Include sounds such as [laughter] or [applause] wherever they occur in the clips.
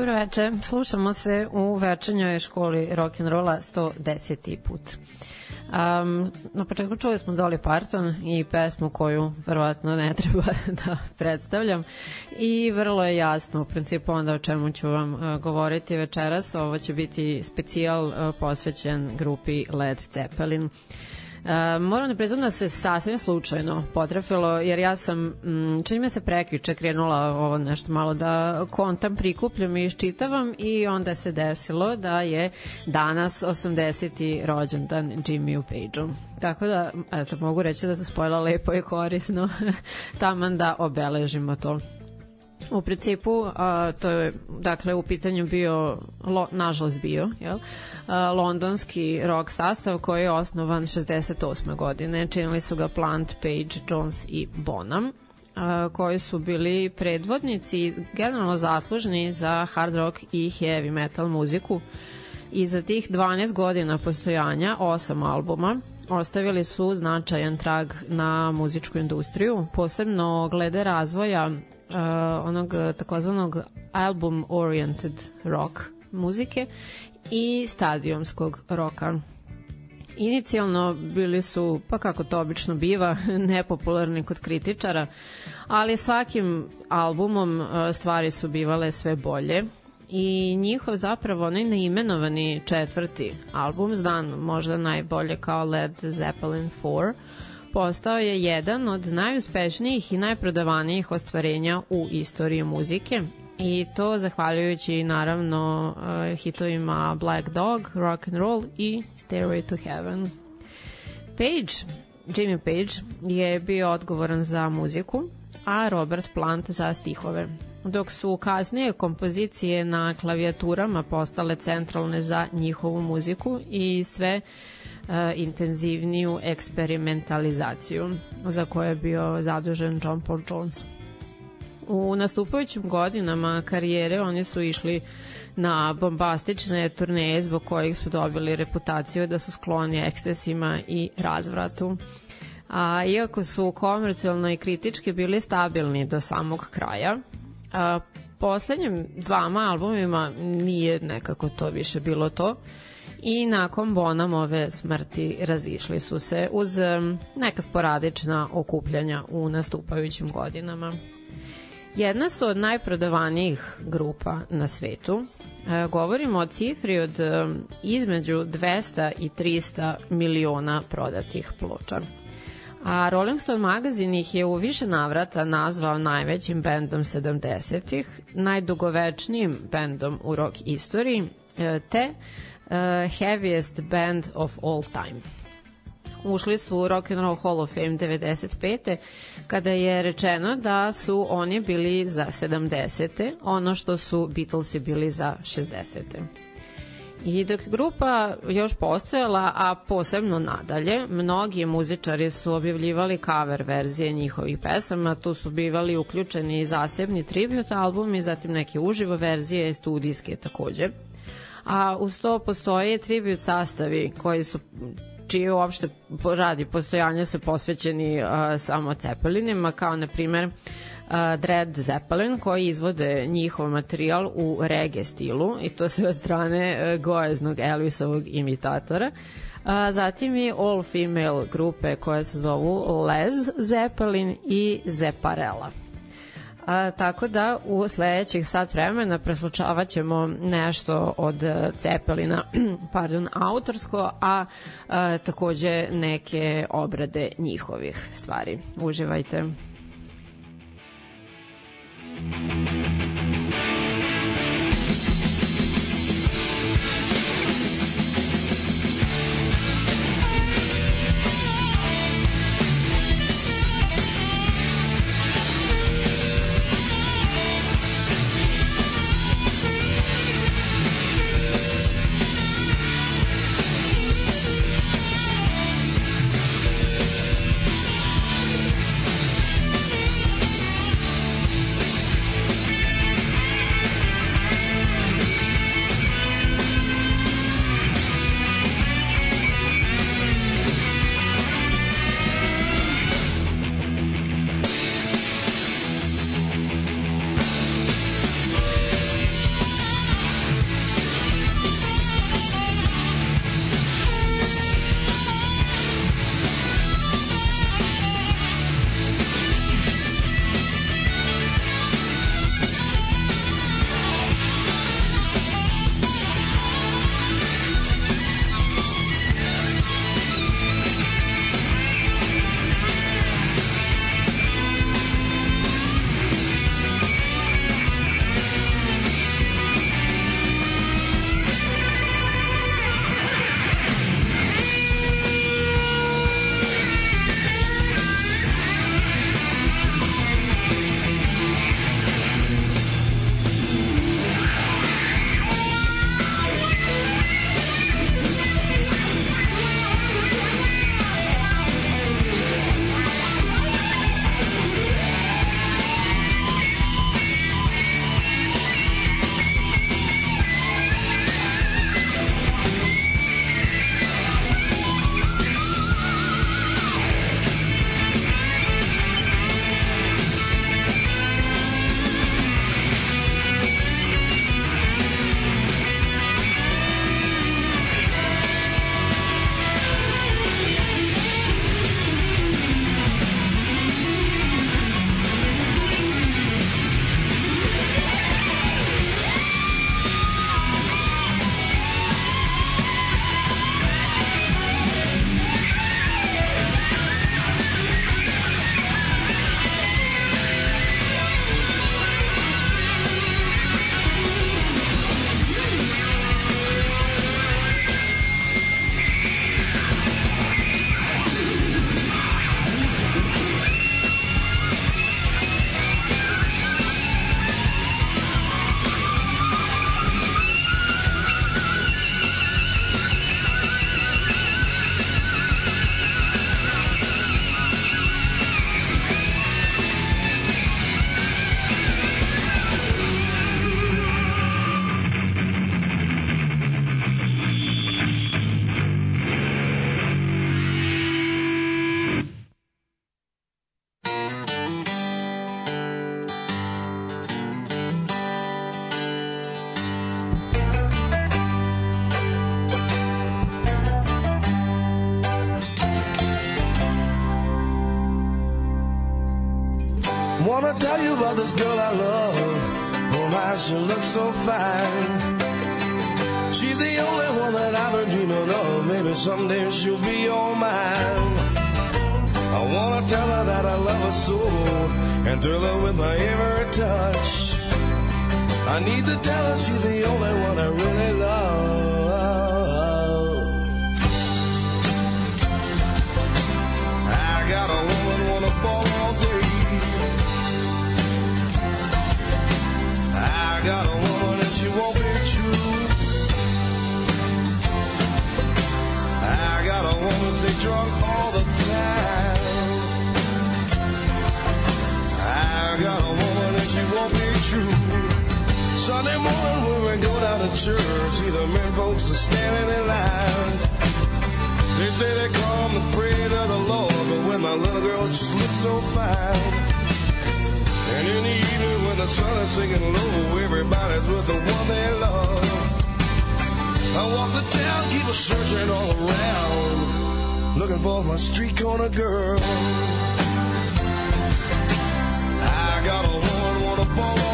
Dobro večer, slušamo se u večernjoj školi rock'n'rolla 110. put. Um, na početku čuli smo Dolly Parton i pesmu koju verovatno ne [laughs] treba da predstavljam i vrlo je jasno u principu onda o čemu ću vam uh, govoriti večeras. Ovo će biti specijal uh, posvećen grupi Led Zeppelin. Uh, moram da priznam da se sasvim slučajno potrefilo, jer ja sam, m, čini me se prekviče, krenula ovo nešto malo da kontam, prikupljam i iščitavam i onda se desilo da je danas 80. rođendan Jimmyu Page-u. Tako da, eto, mogu reći da sam spojila lepo i korisno [laughs] taman da obeležimo to. U principu, a, to je, dakle, u pitanju bio, lo, nažalost bio, jel? A, londonski rock sastav koji je osnovan 68. godine. Činili su ga Plant, Page, Jones i Bonham a, koji su bili predvodnici generalno zaslužni za hard rock i heavy metal muziku i za tih 12 godina postojanja, osam albuma, ostavili su značajan trag na muzičku industriju, posebno glede razvoja uh, onog takozvanog album oriented rock muzike i stadionskog roka. Inicijalno bili su, pa kako to obično biva, [laughs] nepopularni kod kritičara, ali svakim albumom uh, stvari su bivale sve bolje i njihov zapravo onaj neimenovani četvrti album, znan možda najbolje kao Led Zeppelin 4, postao je jedan od najuspešnijih i najprodavanijih ostvarenja u istoriji muzike i to zahvaljujući naravno uh, hitovima Black Dog, Rock and Roll i Stairway to Heaven. Page, Jimmy Page je bio odgovoran za muziku, a Robert Plant za stihove dok su kasnije kompozicije na klavijaturama postale centralne za njihovu muziku i sve E, intenzivniju eksperimentalizaciju za koje je bio zadužen John Paul Jones. U nastupajućim godinama karijere oni su išli na bombastične turneje zbog kojih su dobili reputaciju da su skloni ekscesima i razvratu. A, iako su komercijalno i kritički bili stabilni do samog kraja, a, poslednjim dvama albumima nije nekako to više bilo to i nakon Bonamove smrti razišli su se uz neka sporadična okupljanja u nastupajućim godinama. Jedna su od najprodavanijih grupa na svetu. E, govorimo o cifri od između 200 i 300 miliona prodatih ploča. A Rolling Stone magazin ih je u više navrata nazvao najvećim bendom 70-ih, najdugovečnijim bendom u rock istoriji, e, te uh, heaviest band of all time. Ušli su u Rock and Roll Hall of Fame 95. kada je rečeno da su oni bili za 70. ono što su Beatlesi bili za 60. I dok grupa još postojala, a posebno nadalje, mnogi muzičari su objavljivali cover verzije njihovih pesama, tu su bivali uključeni i zasebni tribute albumi, zatim neke uživo verzije, studijske takođe a uz to postoje tribut sastavi koji su čije uopšte radi postojanja su posvećeni uh, samo Ceppelinima, kao na primer uh, Dread Zeppelin koji izvode njihov materijal u reggae stilu i to sve od strane uh, gojeznog Elvisovog imitatora. A, zatim i all female grupe koje se zovu Les Zeppelin i Zeparella. A, tako da u sledećih sat vremena preslučavat ćemo nešto od e, Cepelina, [clears throat] pardon, autorsko, a, a takođe neke obrade njihovih stvari. Uživajte. Thank you. Tell you about this girl I love. Oh my, she looks so fine. She's the only one that I've been dreaming of. Oh, maybe someday she'll be all mine. I wanna tell her that I love her so and thrill her with my every touch. I need to tell her she's the only one I really love. Sunday morning when we go down to church, see the men folks are standing in line. They say they come to pray to the Lord, but when my little girl just looks so fine. And in the evening when the sun is sinking low, everybody's with the one they love. I walk the town, keep a searching all around, looking for my street corner girl. I got a woman want a ball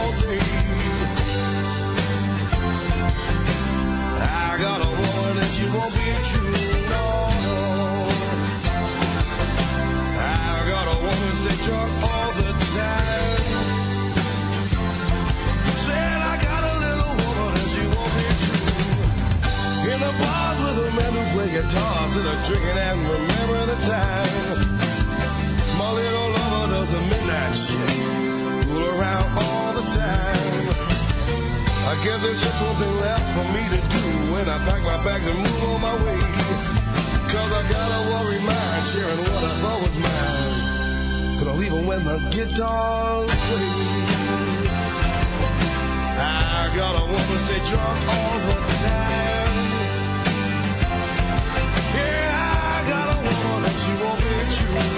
guitars drinking and the time. My little lover does midnight fool around all the time. I guess there's just one thing left for me to do when I pack my bags and move on my way. Cause I got a worry mind sharing what I thought was mine. Gonna leave 'em when the guitars play. I got a woman stay drunk all the time. Yeah, I got a woman and she won't be true.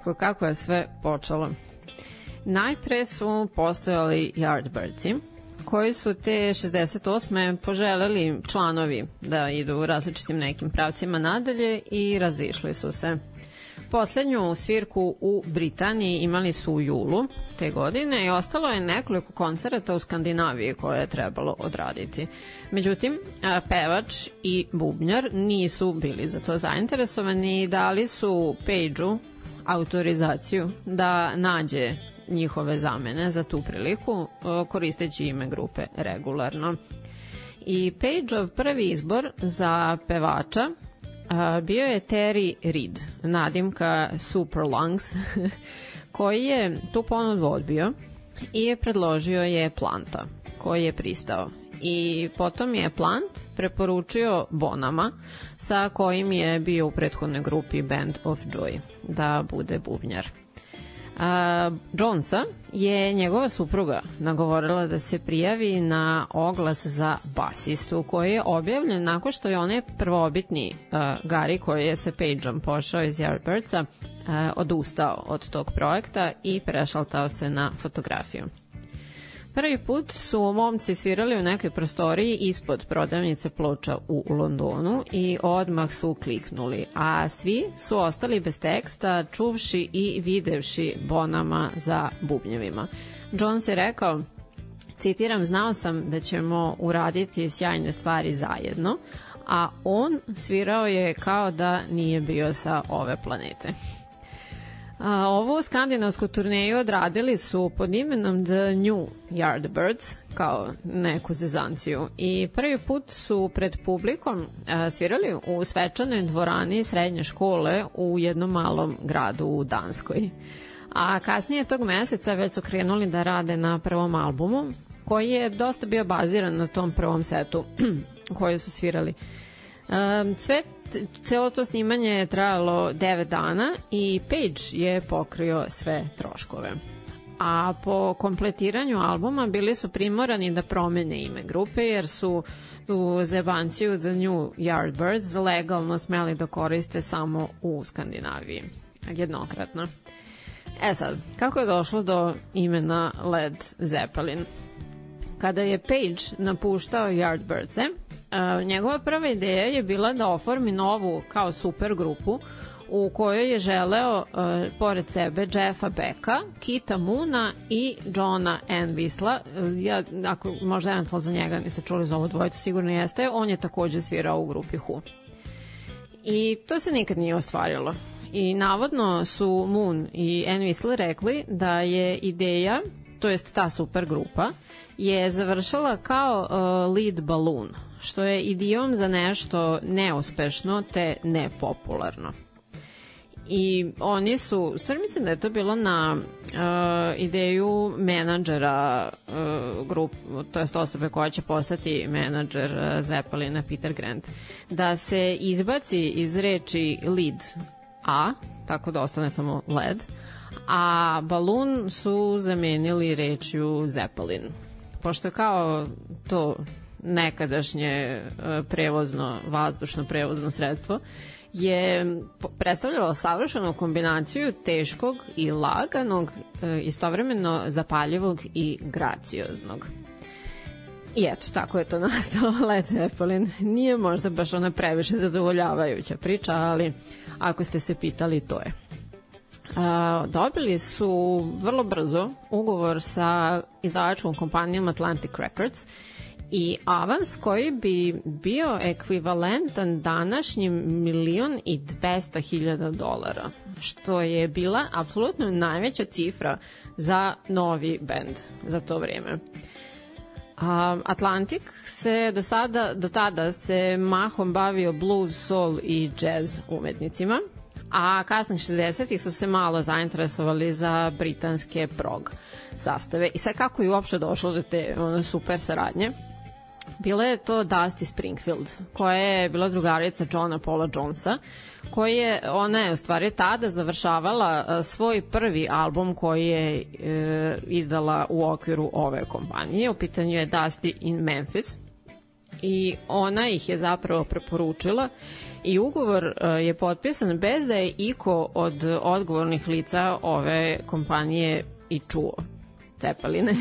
Ovako, kako je sve počelo? Najpre su postojali Yardbirdsi, koji su te 68. poželeli članovi da idu različitim nekim pravcima nadalje i razišli su se. Poslednju svirku u Britaniji imali su u julu te godine i ostalo je nekoliko koncerata u Skandinaviji koje je trebalo odraditi. Međutim, pevač i bubnjar nisu bili za to zainteresovani i dali su Pageu autorizaciju da nađe njihove zamene za tu priliku e, koristeći ime grupe regularno. I Pageov prvi izbor za pevača a, bio je Terry Reid, nadimka Super Lungs, [laughs] koji je tu ponudu odbio i je predložio je Planta, koji je pristao. I potom je Plant preporučio Bonama, sa kojim je bio u prethodnoj grupi Band of Joy, da bude bubnjar. A, Jonesa je njegova supruga nagovorila da se prijavi na oglas za basistu koji je objavljen nakon što je onaj prvobitni Gary koji je sa Pageom pošao iz Yardbirdsa odustao od tog projekta i prešaltao se na fotografiju. Prvi put su momci svirali u nekoj prostoriji ispod prodavnice ploča u Londonu i odmah su kliknuli, a svi su ostali bez teksta, čuvši i videvši bonama za bubnjevima. Jones je rekao, citiram, znao sam da ćemo uraditi sjajne stvari zajedno, a on svirao je kao da nije bio sa ove planete. A, ovu skandinavsku turneju odradili su pod imenom The New Yardbirds kao neku zezanciju i prvi put su pred publikom a, svirali u svečanoj dvorani srednje škole u jednom malom gradu u Danskoj. A kasnije tog meseca već su krenuli da rade na prvom albumu koji je dosta bio baziran na tom prvom setu [clears throat] koji su svirali. Sve celo to snimanje je trajalo 9 dana i Page je pokrio sve troškove. A po kompletiranju albuma bili su primorani da promene ime grupe jer su u zebanciju The New Yardbirds legalno smeli da koriste samo u Skandinaviji. Jednokratno. E sad, kako je došlo do imena Led Zeppelin? Kada je Page napuštao Yardbirdse, njegova prva ideja je bila da oformi novu kao super grupu u kojoj je želeo uh, pored sebe Jeffa Becka, Kita Moona i Johna N. Visla. Uh, ja, ako možda eventualno za njega niste čuli za ovu dvojicu, sigurno jeste, on je takođe svirao u grupi Who. I to se nikad nije ostvarilo. I navodno su Moon i. Whistler rekli da je ideja, to jest ta super grupa, je završila kao uh, lead balloon, što je idiom za nešto neuspešno te nepopularno. I oni su, stvari mislim da je to bilo na uh, ideju menadžera uh, grup, to jest osobe koja će postati menadžer uh, Zeppelina Peter Grant, da se izbaci iz reči lead A, tako da ostane samo led, a balun su zamenili rečju Zeppelin. Pošto kao to nekadašnje e, prevozno, vazdušno prevozno sredstvo, je predstavljalo savršenu kombinaciju teškog i laganog, e, istovremeno zapaljivog i gracioznog. I eto, tako je to [laughs] nastalo Led Zeppelin. Nije možda baš ona previše zadovoljavajuća priča, ali ako ste se pitali, to je. Dobili su vrlo brzo ugovor sa izdavačkom kompanijom Atlantic Records i avans koji bi bio ekvivalentan današnjim milion i dvesta hiljada dolara, što je bila apsolutno najveća cifra za novi bend za to vreme. A, Atlantic se do sada, do tada se mahom bavio blues, soul i jazz umetnicima, a kasnih 60-ih su se malo zainteresovali za britanske prog sastave. I sad kako je uopšte došlo do te ono, super saradnje? Bila je to Dusty Springfield, koja je bila drugarica Johna Paula Jonesa, koji je, ona je u stvari tada završavala a, svoj prvi album koji je e, izdala u okviru ove kompanije. U pitanju je Dusty in Memphis i ona ih je zapravo preporučila I ugovor uh, je potpisan bez da je iko od odgovornih lica ove kompanije i čuo Cepeline.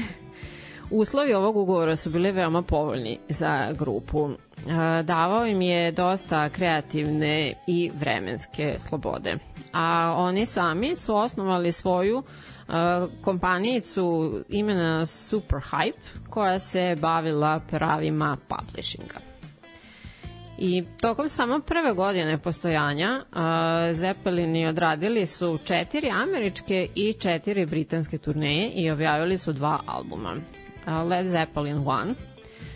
Uslovi ovog ugovora su bili veoma povoljni za grupu. E, Davao im je dosta kreativne i vremenske slobode. A oni sami su osnovali svoju e, kompanijicu imena Super Hype koja se bavila pravima publishinga. I tokom samo prve godine postojanja uh, Zeppelini odradili su četiri američke i četiri britanske turneje i objavili su dva albuma. Uh, Led Zeppelin 1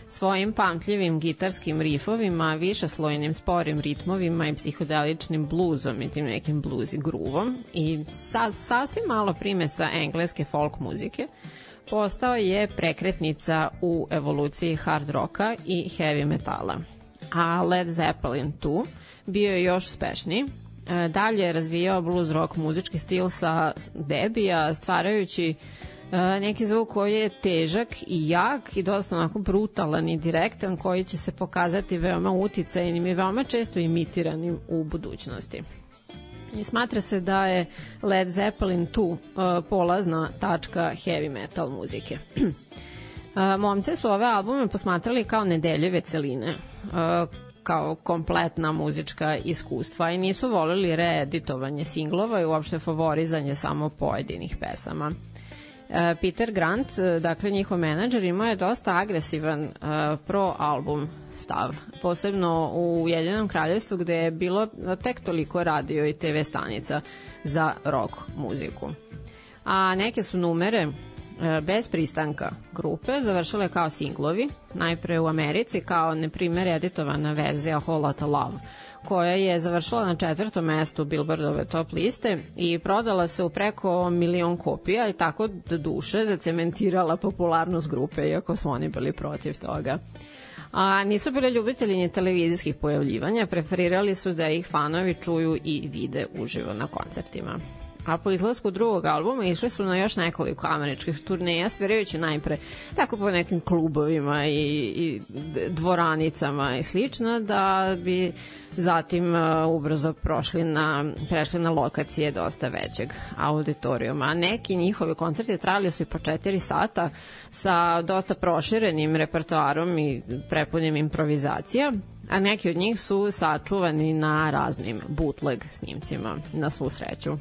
svojim pamtljivim gitarskim rifovima, višeslojnim sporim ritmovima i psihodeličnim bluzom i tim nekim bluzi gruvom i sa, sasvim malo primesa engleske folk muzike, postao je prekretnica u evoluciji hard roka i heavy metala a Led Zeppelin 2 bio je još uspešniji. E, Dalje je razvijao blues rock muzički stil sa debija, stvarajući e, neki zvuk koji je težak i jak i dosta onako brutalan i direktan koji će se pokazati veoma uticajnim i veoma često imitiranim u budućnosti. I smatra se da je Led Zeppelin 2 uh, polazna tačka heavy metal muzike. Uh, [clears throat] momce su ove albume posmatrali kao nedeljeve celine, uh, kao kompletna muzička iskustva i nisu volili reeditovanje singlova i uopšte favorizanje samo pojedinih pesama. Uh, Peter Grant, uh, dakle njihov menadžer, imao je dosta agresivan uh, pro-album stav, posebno u Jedinom kraljevstvu gde je bilo tek toliko radio i TV stanica za rock muziku. A neke su numere e, bez pristanka grupe završile kao singlovi, najpre u Americi kao, na primjer, editovana verzija Whole Lotta Love, koja je završila na četvrtom mestu Billboardove top liste i prodala se u preko milion kopija i tako do duše zacementirala popularnost grupe, iako su oni bili protiv toga. A nisu bili ljubitelji ni televizijskih pojavljivanja, preferirali su da ih fanovi čuju i vide uživo na koncertima. A po izlasku drugog albuma išli su na još nekoliko američkih turneja, svirajući najpre tako po nekim klubovima i, i dvoranicama i slično, da bi zatim uh, ubrzo prošli na, prešli na lokacije dosta većeg auditorijuma. A neki njihovi koncerti trajali su i po četiri sata sa dosta proširenim repertoarom i prepunim improvizacija, a neki od njih su sačuvani na raznim bootleg snimcima, na svu sreću.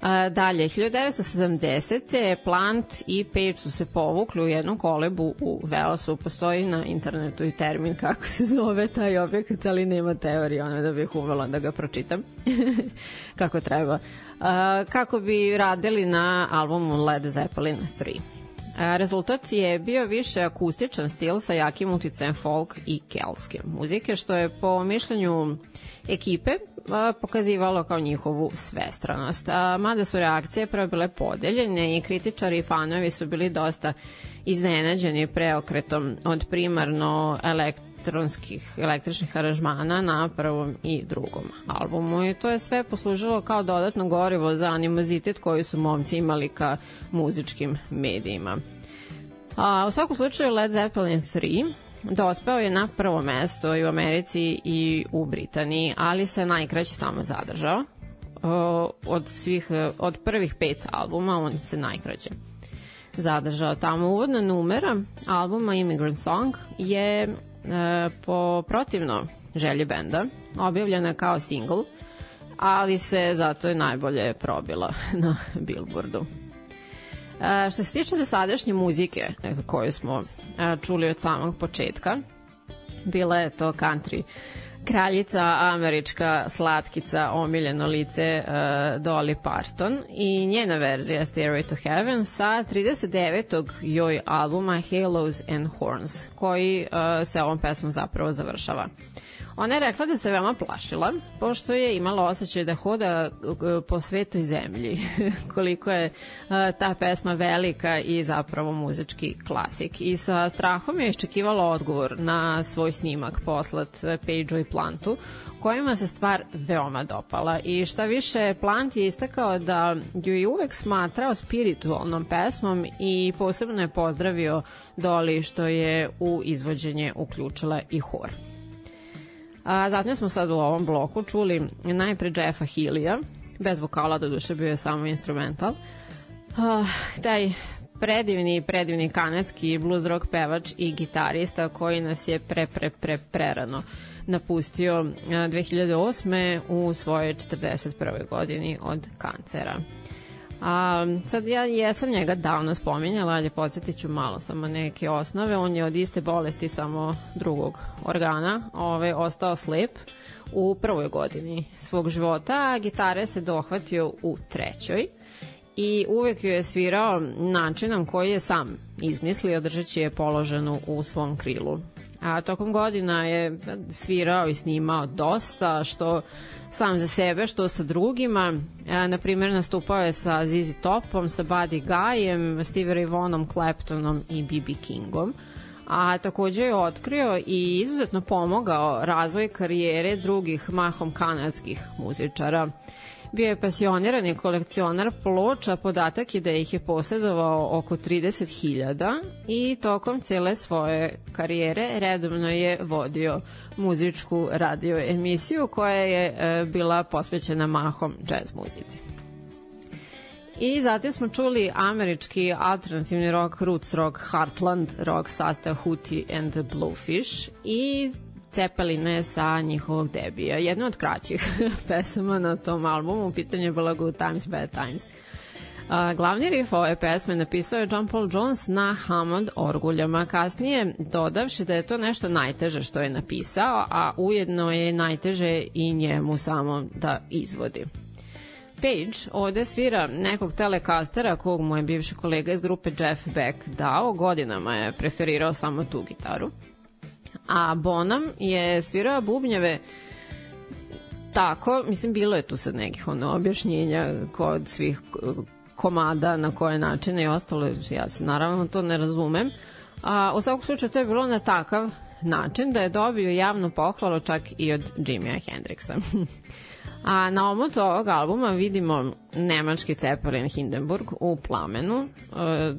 A, dalje, 1970. Plant i Page su se povukli u jednu kolebu u Velosu. Postoji na internetu i termin kako se zove taj objekat, ali nema teorije, ono da bih umela da ga pročitam [laughs] kako treba. A, kako bi radili na albumu Led Zeppelin 3. A, Rezultat je bio više akustičan stil sa jakim uticajem folk i keltske muzike, što je po mišljenju ekipe pokazivalo kao njihovu svestranost. Mada su reakcije prvo bile podeljene i kritičari i fanovi su bili dosta iznenađeni preokretom od primarno elektronskih, električnih aranžmana na prvom i drugom albumu i to je sve poslužilo kao dodatno gorivo za animozitet koji su momci imali ka muzičkim medijima. A, u svakom slučaju Led Zeppelin 3 dospeo je na prvo mesto i u Americi i u Britaniji, ali se najkraće tamo zadržao. Od svih od prvih pet albuma on se najkraće zadržao tamo. Uvodna numera albuma Immigrant Song je e, po protivno želji benda objavljena kao single, ali se zato je najbolje probila [laughs] na Billboardu. Što se tiče dosadašnje muzike e, koju smo e, čuli od samog početka, bila je to country kraljica američka slatkica omiljeno lice uh, Dolly Parton i njena verzija Stairway to Heaven sa 39. joj albuma Halos and Horns koji uh, se ovom pesmom zapravo završava. Ona je rekla da se veoma plašila, pošto je imala osjećaj da hoda uh, po svetoj zemlji, [laughs] koliko je uh, ta pesma velika i zapravo muzički klasik. I sa strahom je iščekivala odgovor na svoj snimak poslat Pageu i Plantu, kojima se stvar veoma dopala i šta više Plant je istakao da ju je uvek smatrao spiritualnom pesmom i posebno je pozdravio Doli što je u izvođenje uključila i hor. A, zatim smo sad u ovom bloku čuli najpre Jeffa Healija, bez vokala, do duše bio je samo instrumental. Uh, taj predivni, predivni kanadski blues rock pevač i gitarista koji nas je pre, pre, pre, prerano napustio uh, 2008. u svojoj 41. godini od kancera. A, sad ja jesam njega davno spominjala, ali podsjetit ću malo samo neke osnove. On je od iste bolesti samo drugog organa ove, ostao slep u prvoj godini svog života, a gitare se dohvatio u trećoj i uvek ju je svirao načinom koji je sam izmislio, držeći je položenu u svom krilu. A tokom godina je svirao i snimao dosta, što sam za sebe, što sa drugima. E, na primjer, nastupao je sa ZZ Topom, sa Buddy Guyem, Steve Ray Vaughanom, Claptonom i B.B. Kingom a takođe je otkrio i izuzetno pomogao razvoj karijere drugih mahom kanadskih muzičara. Bio je pasionirani kolekcionar ploča, podatak je da ih je posjedovao oko 30.000 i tokom cele svoje karijere redovno je vodio muzičku radio emisiju koja je e, bila posvećena mahom jazz muzici. I zatim smo čuli američki alternativni rock, roots rock, heartland rock sastav Hootie and the Bluefish i Cepeline sa njihovog debija. Jedna od kraćih [laughs] pesama na tom albumu, pitanje je bila Good Times, Bad Times. A, glavni riff ove pesme napisao je John Paul Jones na Hammond orguljama, kasnije dodavši da je to nešto najteže što je napisao, a ujedno je najteže i njemu samo da izvodi. Page ovde svira nekog telekastera kog mu je bivši kolega iz grupe Jeff Beck dao, godinama je preferirao samo tu gitaru. A Bonham je svirao bubnjeve tako, mislim bilo je tu sad nekih ono objašnjenja kod svih komada na koje načine i ostalo, ja se naravno to ne razumem. A, u svakom slučaju to je bilo na takav način da je dobio javnu pohvalu čak i od Jimmya Hendrixa. [laughs] A na omotu ovog albuma vidimo nemački Zeppelin Hindenburg u plamenu, e,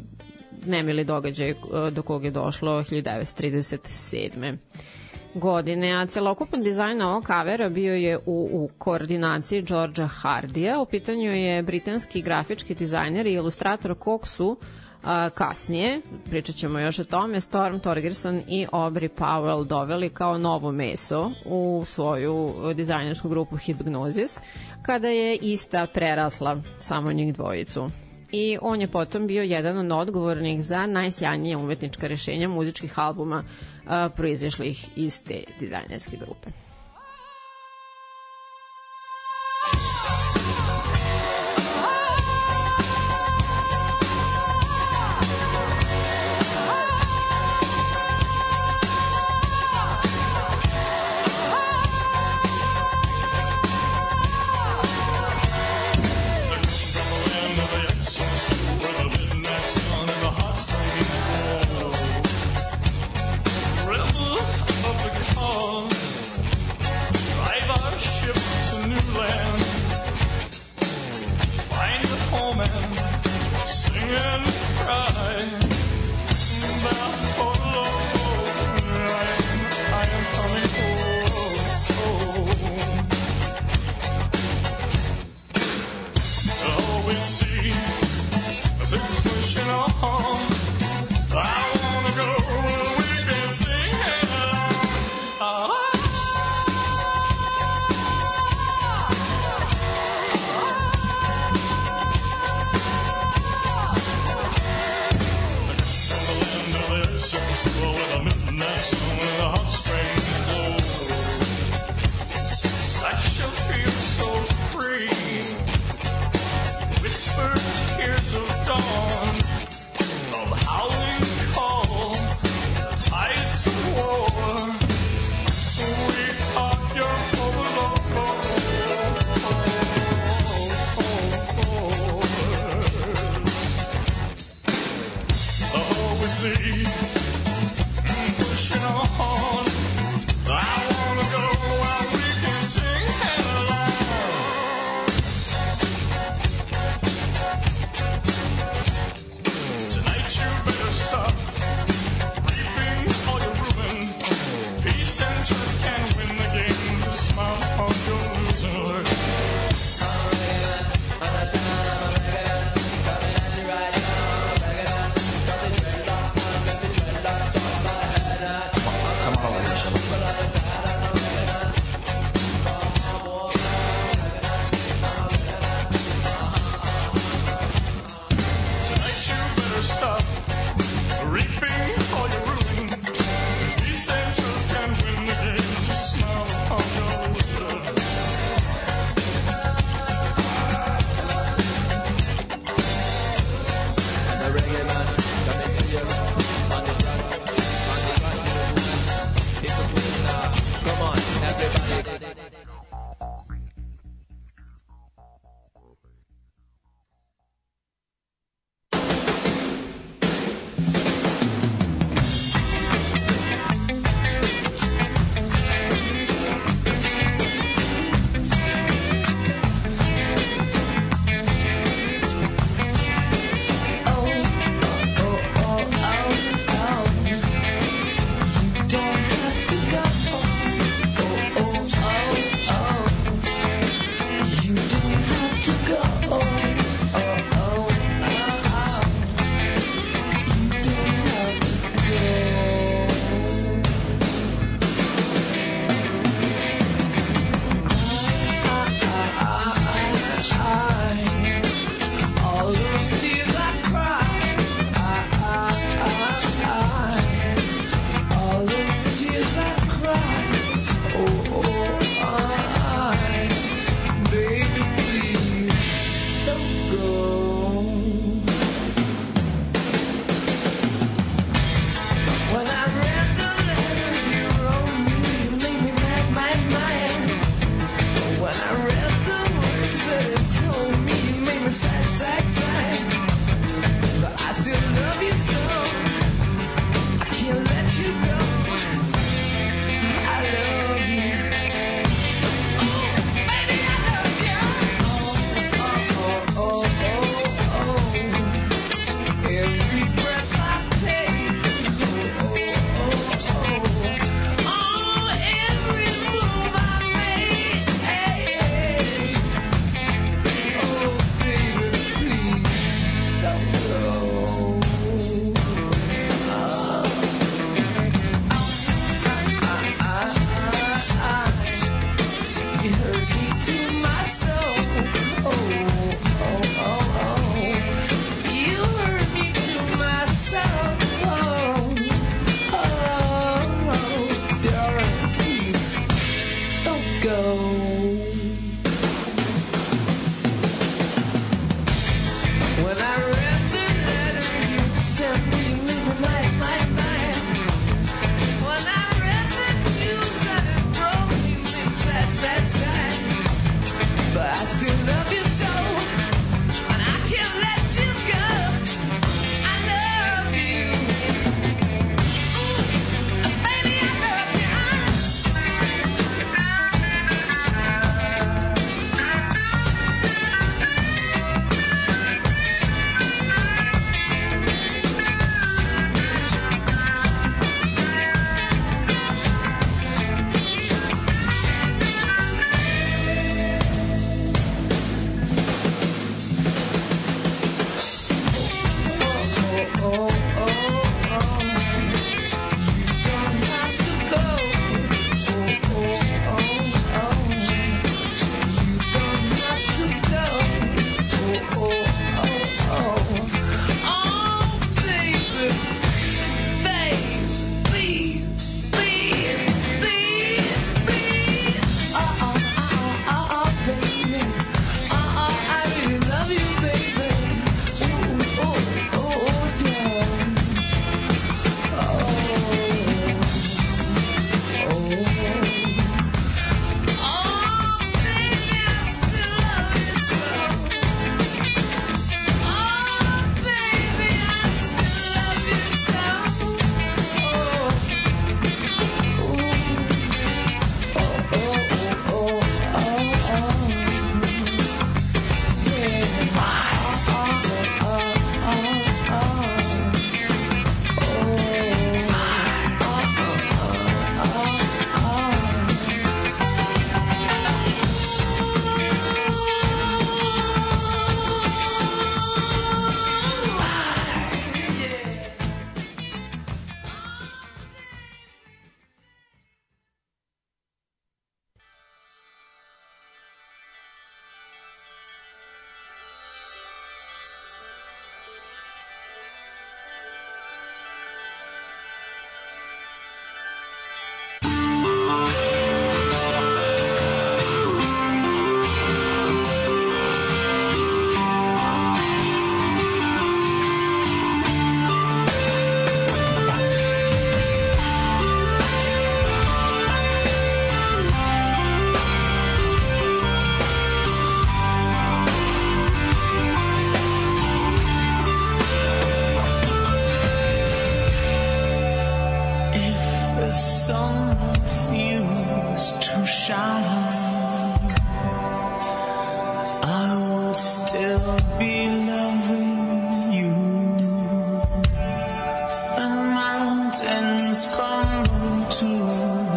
nemili događaj e, do kog je došlo 1937 godine, a celokupan dizajn ovog kavera bio je u, u koordinaciji Georgia Hardija. U pitanju je britanski grafički dizajner i ilustrator kog su a, kasnije, pričat ćemo još o tome, Storm Torgerson i Aubrey Powell doveli kao novo meso u svoju dizajnersku grupu Hypnosis, kada je ista prerasla samo njih dvojicu. I on je potom bio jedan od odgovornih za najsjajnije umetnička rešenja muzičkih albuma proizašlih iz te dizajnerske grupe.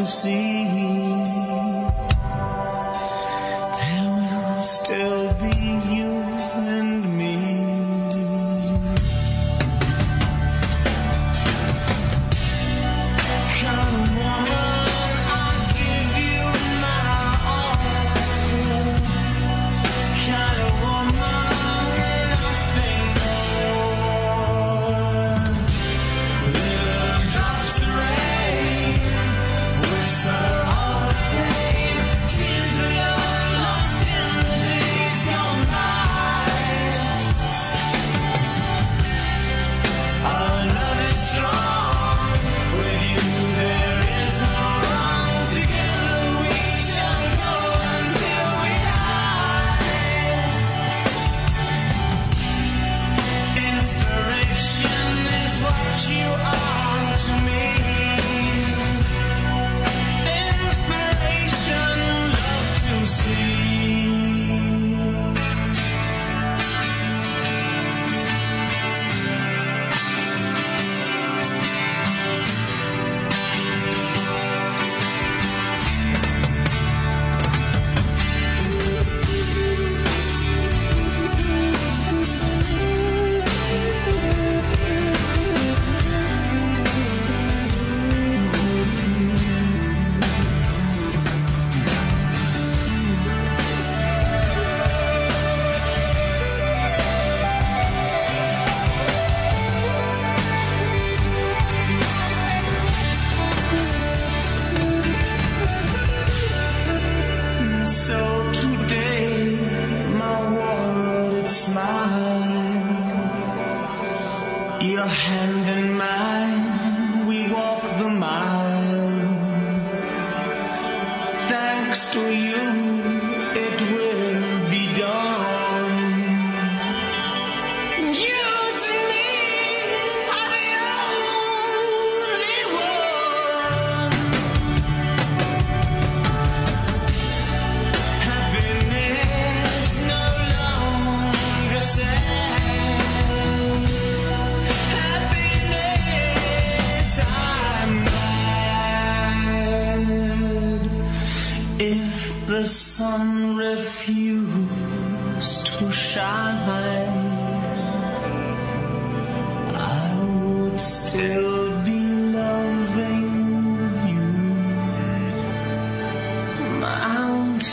The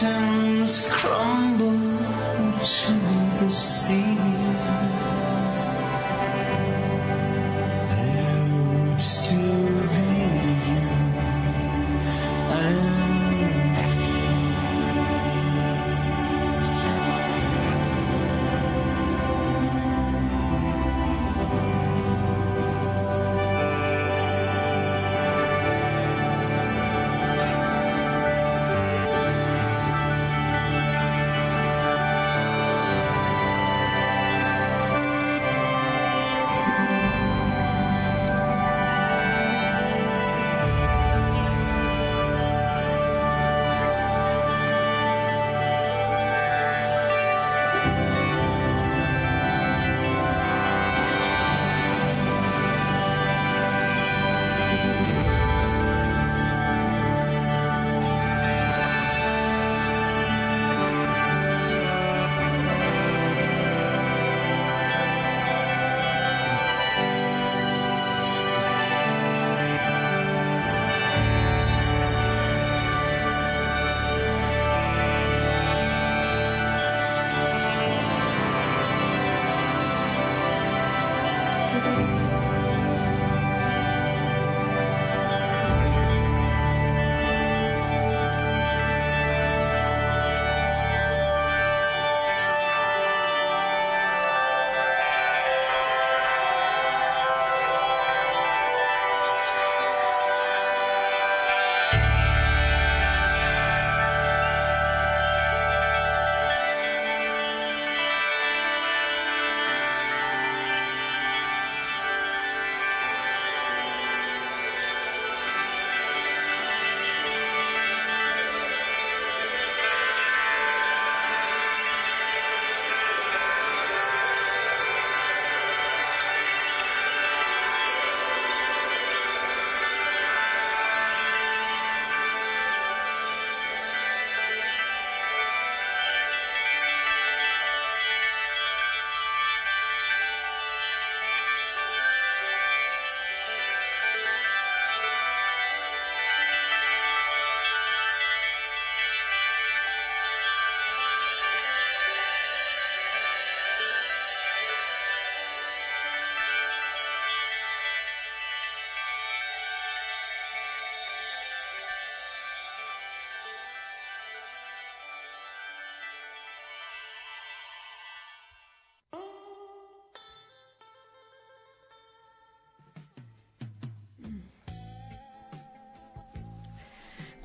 Mountains crumble to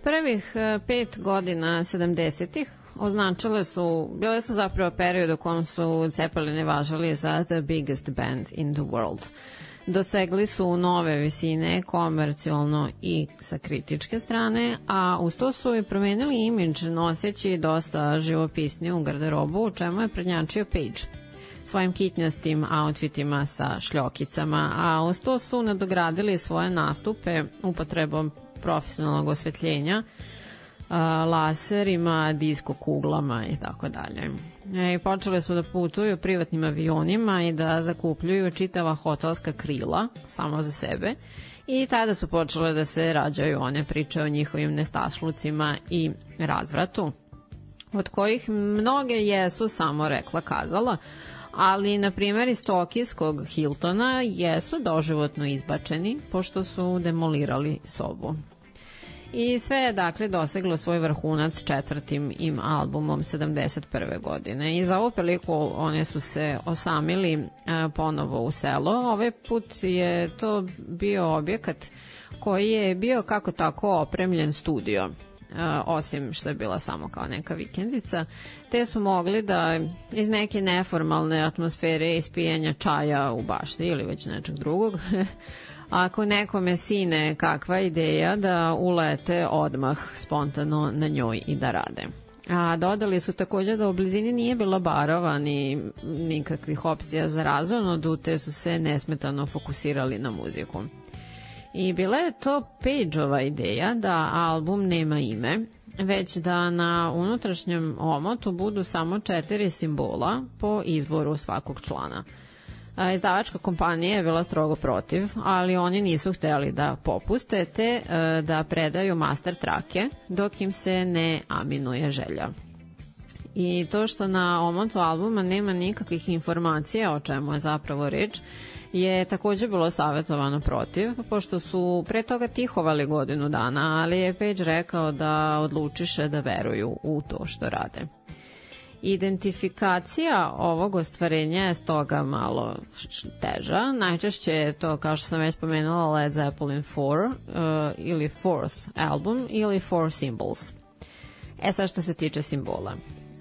Prvih e, pet godina 70-ih označile su, bile su zapravo period u kom su Cepelini važali za the biggest band in the world. Dosegli su nove visine komercijalno i sa kritičke strane, a uz to su i promenili imidž noseći dosta živopisniju garderobu, u čemu je prednjačio Page svojim kitnjastim outfitima sa šljokicama, a uz to su nadogradili svoje nastupe upotrebom profesionalnog osvetljenja, laserima, disko kuglama i tako dalje. E, I počele su da putuju privatnim avionima i da zakupljuju čitava hotelska krila samo za sebe i tada su počele da se rađaju one priče o njihovim nestašlucima i razvratu od kojih mnoge jesu samo rekla kazala, ali na primjer iz Tokijskog Hiltona jesu doživotno izbačeni pošto su demolirali sobu. I sve je dakle doseglo svoj vrhunac četvrtim im albumom 71. godine. I za ovu priliku one su se osamili e, ponovo u selo. Ovaj put je to bio objekat koji je bio kako tako opremljen studio e, osim što je bila samo kao neka vikendica, te su mogli da iz neke neformalne atmosfere ispijanja čaja u bašti ili već nečeg drugog, [laughs] ako nekome sine kakva ideja da ulete odmah spontano na njoj i da rade. A dodali su takođe da u blizini nije bilo barova ni nikakvih opcija za razonodu, te su se nesmetano fokusirali na muziku. I bila je to Pageova ideja da album nema ime, već da na unutrašnjem omotu budu samo četiri simbola po izboru svakog člana. Izdavačka kompanija je bila strogo protiv, ali oni nisu hteli da popuste te e, da predaju master trake dok im se ne aminuje želja. I to što na omotu albuma nema nikakvih informacija o čemu je zapravo reč, je takođe bilo savjetovano protiv, pošto su pre toga tihovali godinu dana, ali je Page rekao da odlučiše da veruju u to što rade. Identifikacija ovog ostvarenja je stoga malo teža. Najčešće je to, kao što sam već spomenula, Led Zeppelin 4 uh, ili Fourth album ili Four Symbols. E sad što se tiče simbola.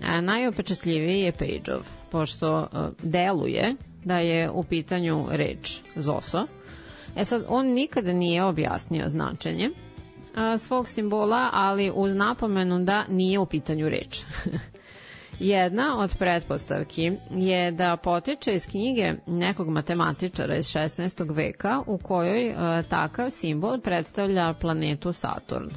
A, najopečatljiviji je Pageov, pošto uh, deluje da je u pitanju reč Zoso. E sad, on nikada nije objasnio značenje a, svog simbola, ali uz napomenu da nije u pitanju reč. [laughs] Jedna od pretpostavki je da potiče iz knjige nekog matematičara iz 16. veka u kojoj e, takav simbol predstavlja planetu Saturn.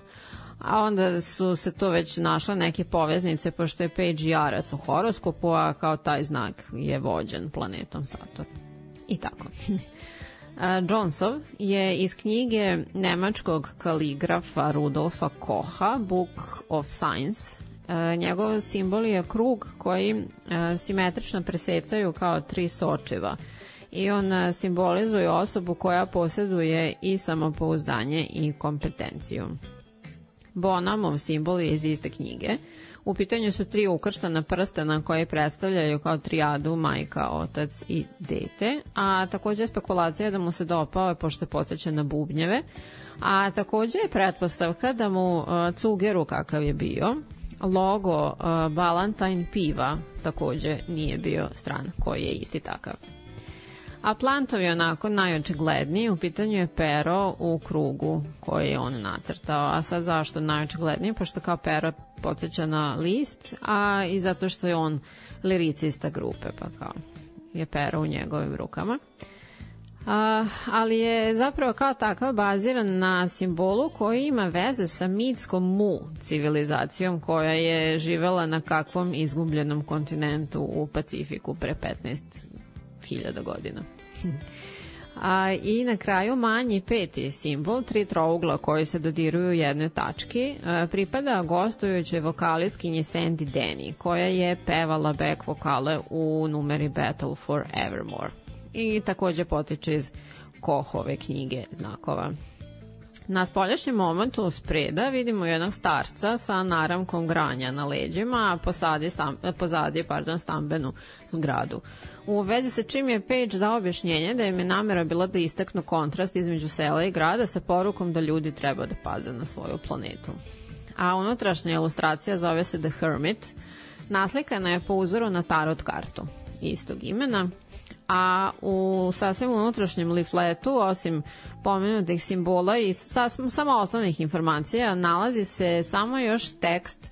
A onda su se to već našle neke poveznice, pošto je Page jarac u horoskopu, a kao taj znak je vođen planetom Saturn. I tako. [laughs] A, Jonesov je iz knjige nemačkog kaligrafa Rudolfa Koha Book of Science E, njegov simbol je krug koji e, simetrično presecaju kao tri sočiva i on e, simbolizuje osobu koja posjeduje i samopouzdanje i kompetenciju. Bonamov simbol je iz iste knjige. U pitanju su tri ukrštana prstena koje predstavljaju kao trijadu majka, otac i dete, a takođe je spekulacija da mu se dopao pošto je posjećan na bubnjeve, a takođe je pretpostavka da mu cugeru kakav je bio, logo uh, Ballantine piva takođe nije bio stran koji je isti takav. A Plantov je onako najočigledniji, u pitanju je pero u krugu koji je on nacrtao. A sad zašto najočigledniji? Pošto kao pero podsjeća na list, a i zato što je on liricista grupe, pa kao je pero u njegovim rukama. A, ali je zapravo kao takav baziran na simbolu koji ima veze sa mitskom mu civilizacijom koja je živela na kakvom izgubljenom kontinentu u Pacifiku pre 15.000 godina. [laughs] A, I na kraju manji peti simbol, tri trougla koji se dodiruju u jednoj tački, a, pripada gostujućoj vokalistkinji Sandy Denny, koja je pevala back vokale u numeri Battle for Evermore i takođe potiče iz Kohove knjige znakova. Na spoljašnjem momentu spreda vidimo jednog starca sa naramkom granja na leđima, a pozadi, stam, pozadi pardon, stambenu zgradu. U vezi sa čim je Page dao objašnjenje da im je namera bila da istaknu kontrast između sela i grada sa porukom da ljudi treba da paze na svoju planetu. a unutrašnja ilustracija zove se The Hermit. Naslikana je po uzoru na tarot kartu istog imena, a u sasvim unutrašnjem leafletu, osim pomenutih simbola i sasvim, samo osnovnih informacija, nalazi se samo još tekst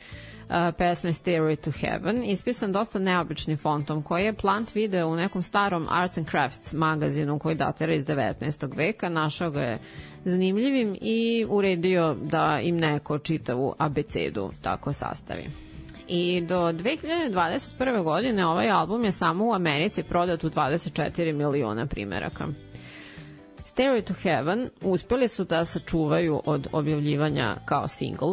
uh, pesme Stairway to Heaven, ispisan dosta neobičnim fontom, koji je Plant video u nekom starom Arts and Crafts magazinu koji datira iz 19. veka, našao ga je zanimljivim i uredio da im neko čitavu abecedu tako sastavi. I do 2021. godine ovaj album je samo u Americi prodat u 24 miliona primeraka. Stairway to Heaven uspeli su da sačuvaju od objavljivanja kao single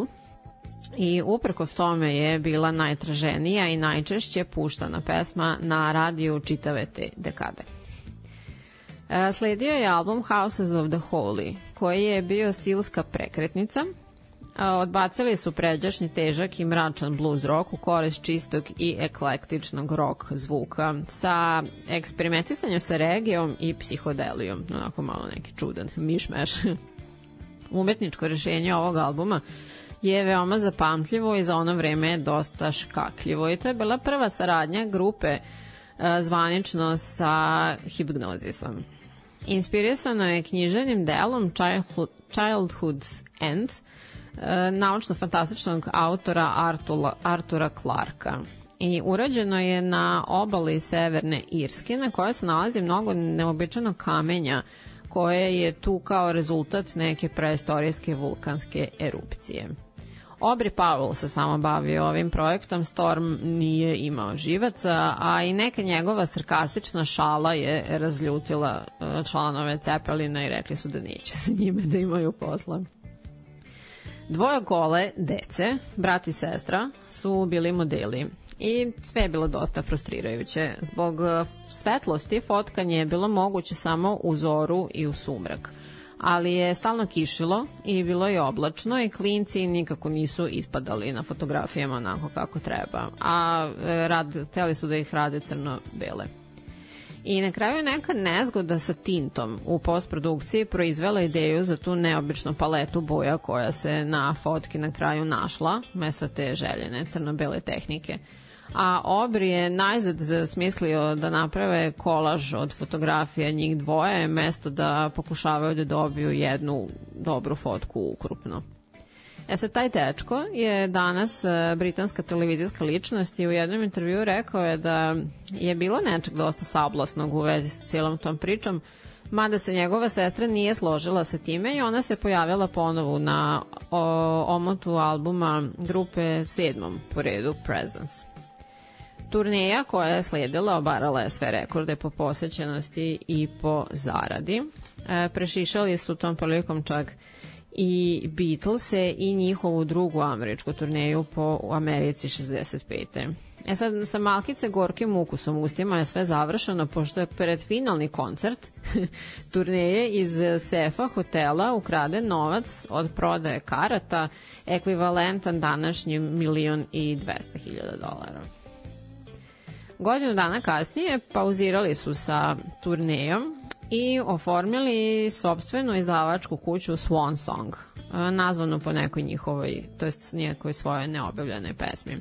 i uprkos tome je bila najtraženija i najčešće puštana pesma na radiju čitave te dekade. E, Sledio je album Houses of the Holy, koji je bio stilska prekretnica. Odbacili su pređašnji težak i mračan blues rock u korist čistog i eklektičnog rock zvuka sa eksperimentisanjem sa regijom i psihodelijom. Onako malo neki čudan mišmeš. [laughs] Umetničko rešenje ovog albuma je veoma zapamtljivo i za ono vreme je dosta škakljivo i to je bila prva saradnja grupe e, zvanično sa hipnozisom. Inspirisano je knjiženim delom Childhood, Childhood's End, naučno-fantastičnog autora Artura, Artura Clarka. I urađeno je na obali Severne Irske, na kojoj se nalazi mnogo neobičanog kamenja koje je tu kao rezultat neke preistorijske vulkanske erupcije. Aubrey Powell se samo bavio ovim projektom, Storm nije imao živaca, a i neka njegova sarkastična šala je razljutila e, članove Cepelina i rekli su da neće sa njime da imaju posla. Dvoje gole dece, brat i sestra, su bili modeli i sve je bilo dosta frustrirajuće. Zbog e, svetlosti fotkanje je bilo moguće samo u zoru i u sumrak ali je stalno kišilo i bilo je oblačno i klinci nikako nisu ispadali na fotografijama onako kako treba, a e, rad, hteli su da ih rade crno-bele. I na kraju neka nezgoda sa tintom u postprodukciji proizvela ideju za tu neobičnu paletu boja koja se na fotki na kraju našla, mesto te željene crno-bele tehnike a Obri je najzad smislio da naprave kolaž od fotografija njih dvoje, mesto da pokušavaju da dobiju jednu dobru fotku ukrupno. E sad, taj tečko je danas e, britanska televizijska ličnost i u jednom intervju rekao je da je bilo nečeg dosta sablasnog u vezi sa cijelom tom pričom, mada se njegova sestra nije složila sa time i ona se pojavila ponovo na o, omotu albuma grupe sedmom po redu Presence. Turneja koja je slijedila obarala je sve rekorde po posećenosti i po zaradi. E, prešišali su tom prilikom čak i Beatlese i njihovu drugu američku turneju po Americi 65. E sad, sa malkice gorkim ukusom u ustima je sve završeno, pošto je pred finalni koncert [laughs] turneje iz sefa hotela ukraden novac od prodaje karata, ekvivalentan današnjim milion i dvesta hiljada dolara. Godinu dana kasnije pauzirali su sa turnejom i oformili sobstvenu izdavačku kuću Swan Song, e, nazvanu po nekoj njihovoj, to jest nekoj svojoj neobjavljenoj pesmi.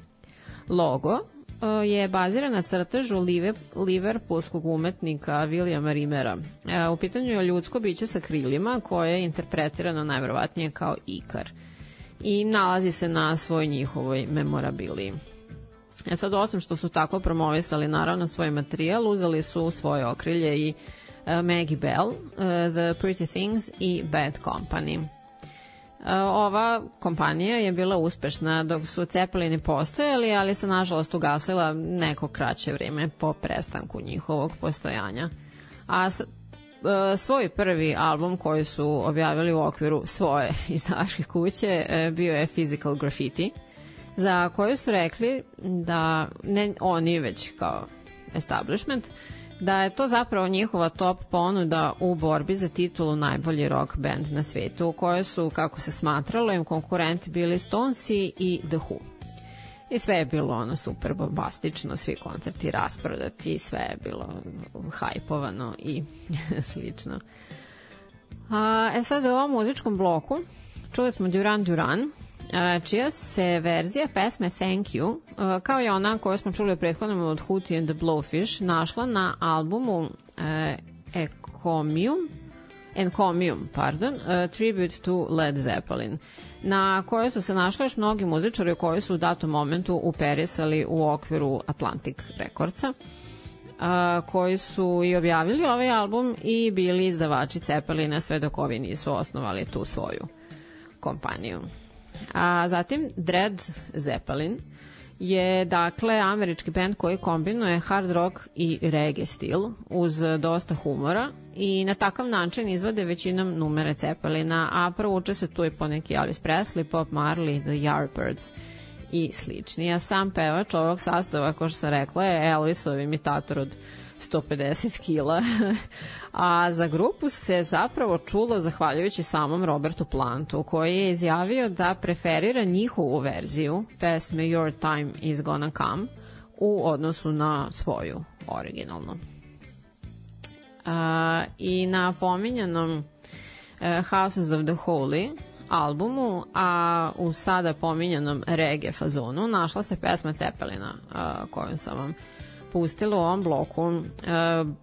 Logo e, je baziran na crtežu liverpoolskog umetnika Williama Rimera. E, U pitanju je ljudsko biće sa krilima koje je interpretirano najverovatnije kao ikar i nalazi se na svoj njihovoj memorabiliji. E sad, osim što su tako promovisali naravno svoj materijal, uzeli su svoje okrilje i uh, Maggie Bell, uh, The Pretty Things i Bad Company. Uh, ova kompanija je bila uspešna dok su Cepelini postojali, ali se nažalost ugasila neko kraće vreme po prestanku njihovog postojanja. A svoj prvi album koji su objavili u okviru svoje [laughs] izdavačke kuće bio je Physical Graffiti za koju su rekli da ne oni već kao establishment da je to zapravo njihova top ponuda u borbi za titulu najbolji rock band na svetu u kojoj su, kako se smatralo, im konkurenti bili Stonesi i The Who. I sve je bilo ono super bombastično, svi koncerti rasprodati, sve je bilo hajpovano i [laughs] slično. A, e sad u ovom muzičkom bloku čuli smo Duran Duran, čija se verzija pesme Thank You, kao i ona koju smo čuli u prethodnom od Hootie and the Blowfish, našla na albumu Ecomium, Encomium, pardon, uh, Tribute to Led Zeppelin, na kojoj su se našli još mnogi muzičari koji su u datom momentu uperisali u okviru Atlantic Recordsa koji su i objavili ovaj album i bili izdavači Cepelina sve dok ovi nisu osnovali tu svoju kompaniju. A zatim Dread Zeppelin je dakle američki band koji kombinuje hard rock i reggae stil uz dosta humora i na takav način izvode većinom numere Cepelina, a provuče se tu i poneki Elvis Presley, Pop Marley, The Yardbirds i slični. A sam pevač ovog sastava, kao što sam rekla, je Elvisov imitator od 150 kila. [laughs] A za grupu se zapravo čulo zahvaljujući samom Robertu Plantu, koji je izjavio da preferira njihovu verziju pesme Your Time Is Gonna Come u odnosu na svoju originalnu. A, I na pominjanom e, Houses of the Holy albumu, a u sada pominjanom reggae fazonu našla se pesma Cepelina a, koju sam vam pustila u ovom bloku. E,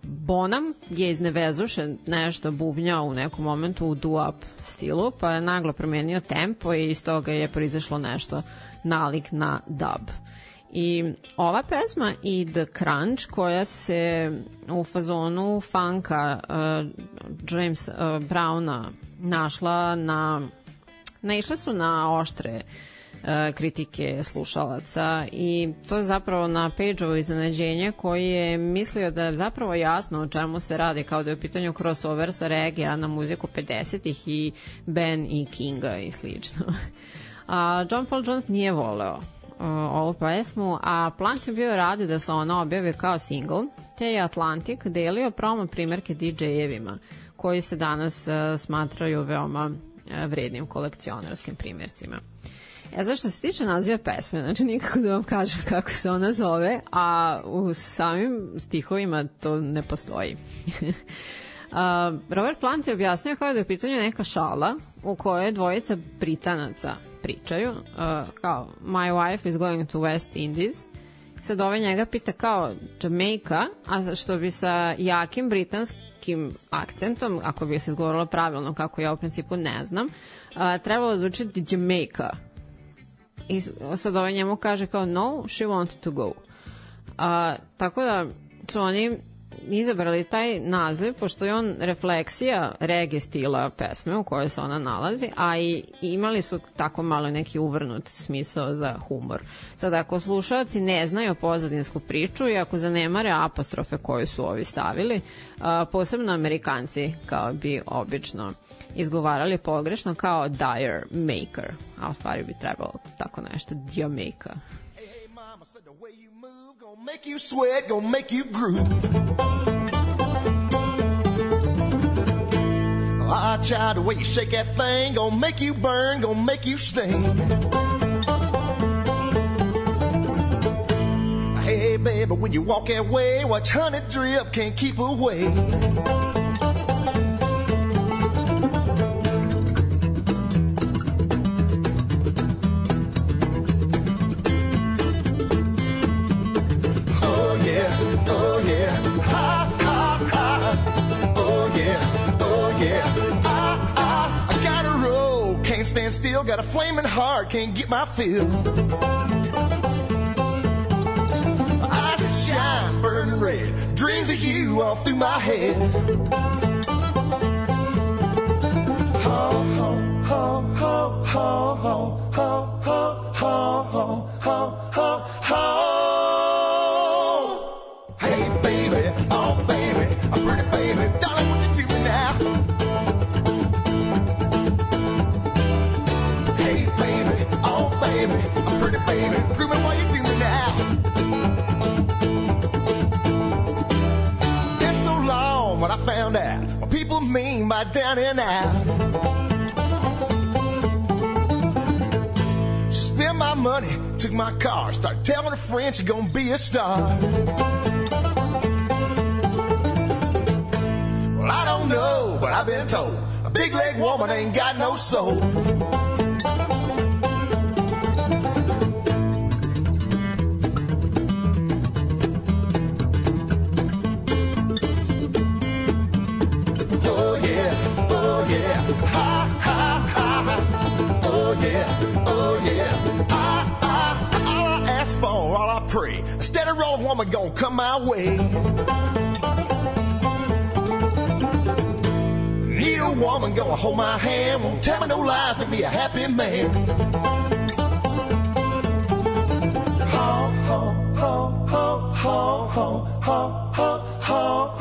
Bonham je iz Nevezuše nešto bubnjao u nekom momentu u doo-up stilu, pa je naglo promenio tempo i iz toga je proizašlo nešto nalik na dub. I ova pesma i The Crunch koja se u fazonu funka uh, James uh, Browna našla na naišle su na oštre uh, kritike slušalaca i to je zapravo na Page-ovo iznenađenje koji je mislio da je zapravo jasno o čemu se radi kao da je u pitanju crossover sa regija na muziku 50-ih i Ben i Kinga i slično. A John Paul Jones nije voleo uh, ovu pesmu, a Plant je bio radi da se ona objavi kao single, te je Atlantic delio promo primerke DJ-evima, koji se danas uh, smatraju veoma vrednim kolekcionarskim primjercima. E, za što se tiče naziva pesme, znači nikako da vam kažem kako se ona zove, a u samim stihovima to ne postoji. [laughs] Uh, Robert Plant je objasnio kao da je u pitanju neka šala u kojoj dvojica Britanaca pričaju, uh, kao my wife is going to West Indies, sad ovaj njega pita kao Jamaica, a što bi sa jakim britanskim akcentom, ako bi se izgovorilo pravilno, kako ja u principu ne znam, uh, trebalo zvučiti Jamaica. I sad ovaj njemu kaže kao no, she wanted to go. A, tako da su oni izabrali taj naziv pošto je on refleksija reggae stila pesme u kojoj se ona nalazi, a i imali su tako malo neki uvrnut smisao za humor. Sad ako slušalci ne znaju pozadinsku priču i ako zanemare apostrofe koje su ovi stavili, a, posebno amerikanci kao bi obično izgovarali pogrešno kao dire maker, a u stvari bi trebalo tako nešto dio maker. Hey, mama said the way you move gonna make you sweat, gonna make you groove. Ah, child, the way you shake that thing gonna make you burn, gonna make you sting. Hey, baby, when you walk that way, watch honey drip, can't keep away. Stand still, got a flaming heart, can't get my fill. Eyes that shine, burning red, dreams of you all through my head. Ho ho ho ho ho ho ho ho ho ho ho mean by down and out. She spent my money, took my car, started telling her friends she's gonna be a star. Well, I don't know, but I've been told a big leg woman ain't got no soul. woman gonna come my way. Need a woman gonna hold my hand, won't tell me no lies, make me a happy man. Ha ha ha ha ha ha ha ha ha.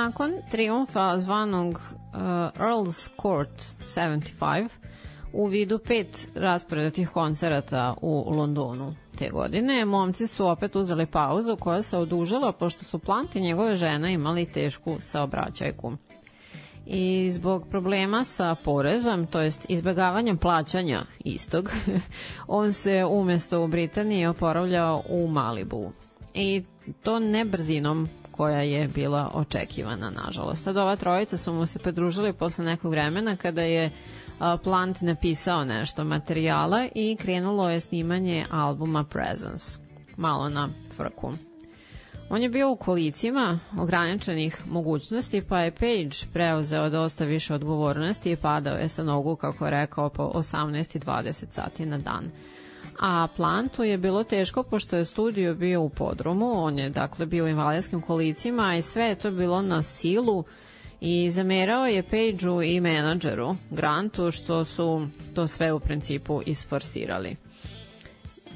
Nakon triumfa zvanog uh, Earl's Court 75 u vidu pet rasporedatih koncerata u Londonu te godine, momci su opet uzeli pauzu koja se odužila pošto su Plant i njegove žene imali tešku saobraćajku. I zbog problema sa porezom, to jest izbegavanjem plaćanja istog, [laughs] on se umesto u Britaniji oporavljao u Malibu. I to ne brzinom koja je bila očekivana, nažalost. Tad ova trojica su mu se pridružili posle nekog vremena kada je Plant napisao nešto materijala i krenulo je snimanje albuma Presence. Malo na frku. On je bio u kolicima ograničenih mogućnosti, pa je Page preuzeo dosta više odgovornosti i padao je sa nogu, kako je rekao, po 18 i 20 sati na dan. A Plantu je bilo teško pošto je studio bio u podrumu, on je dakle bio u invalidskim kolicima i sve je to bilo na silu i zamerao je Pageu i menadžeru Grantu što su to sve u principu isforsirali.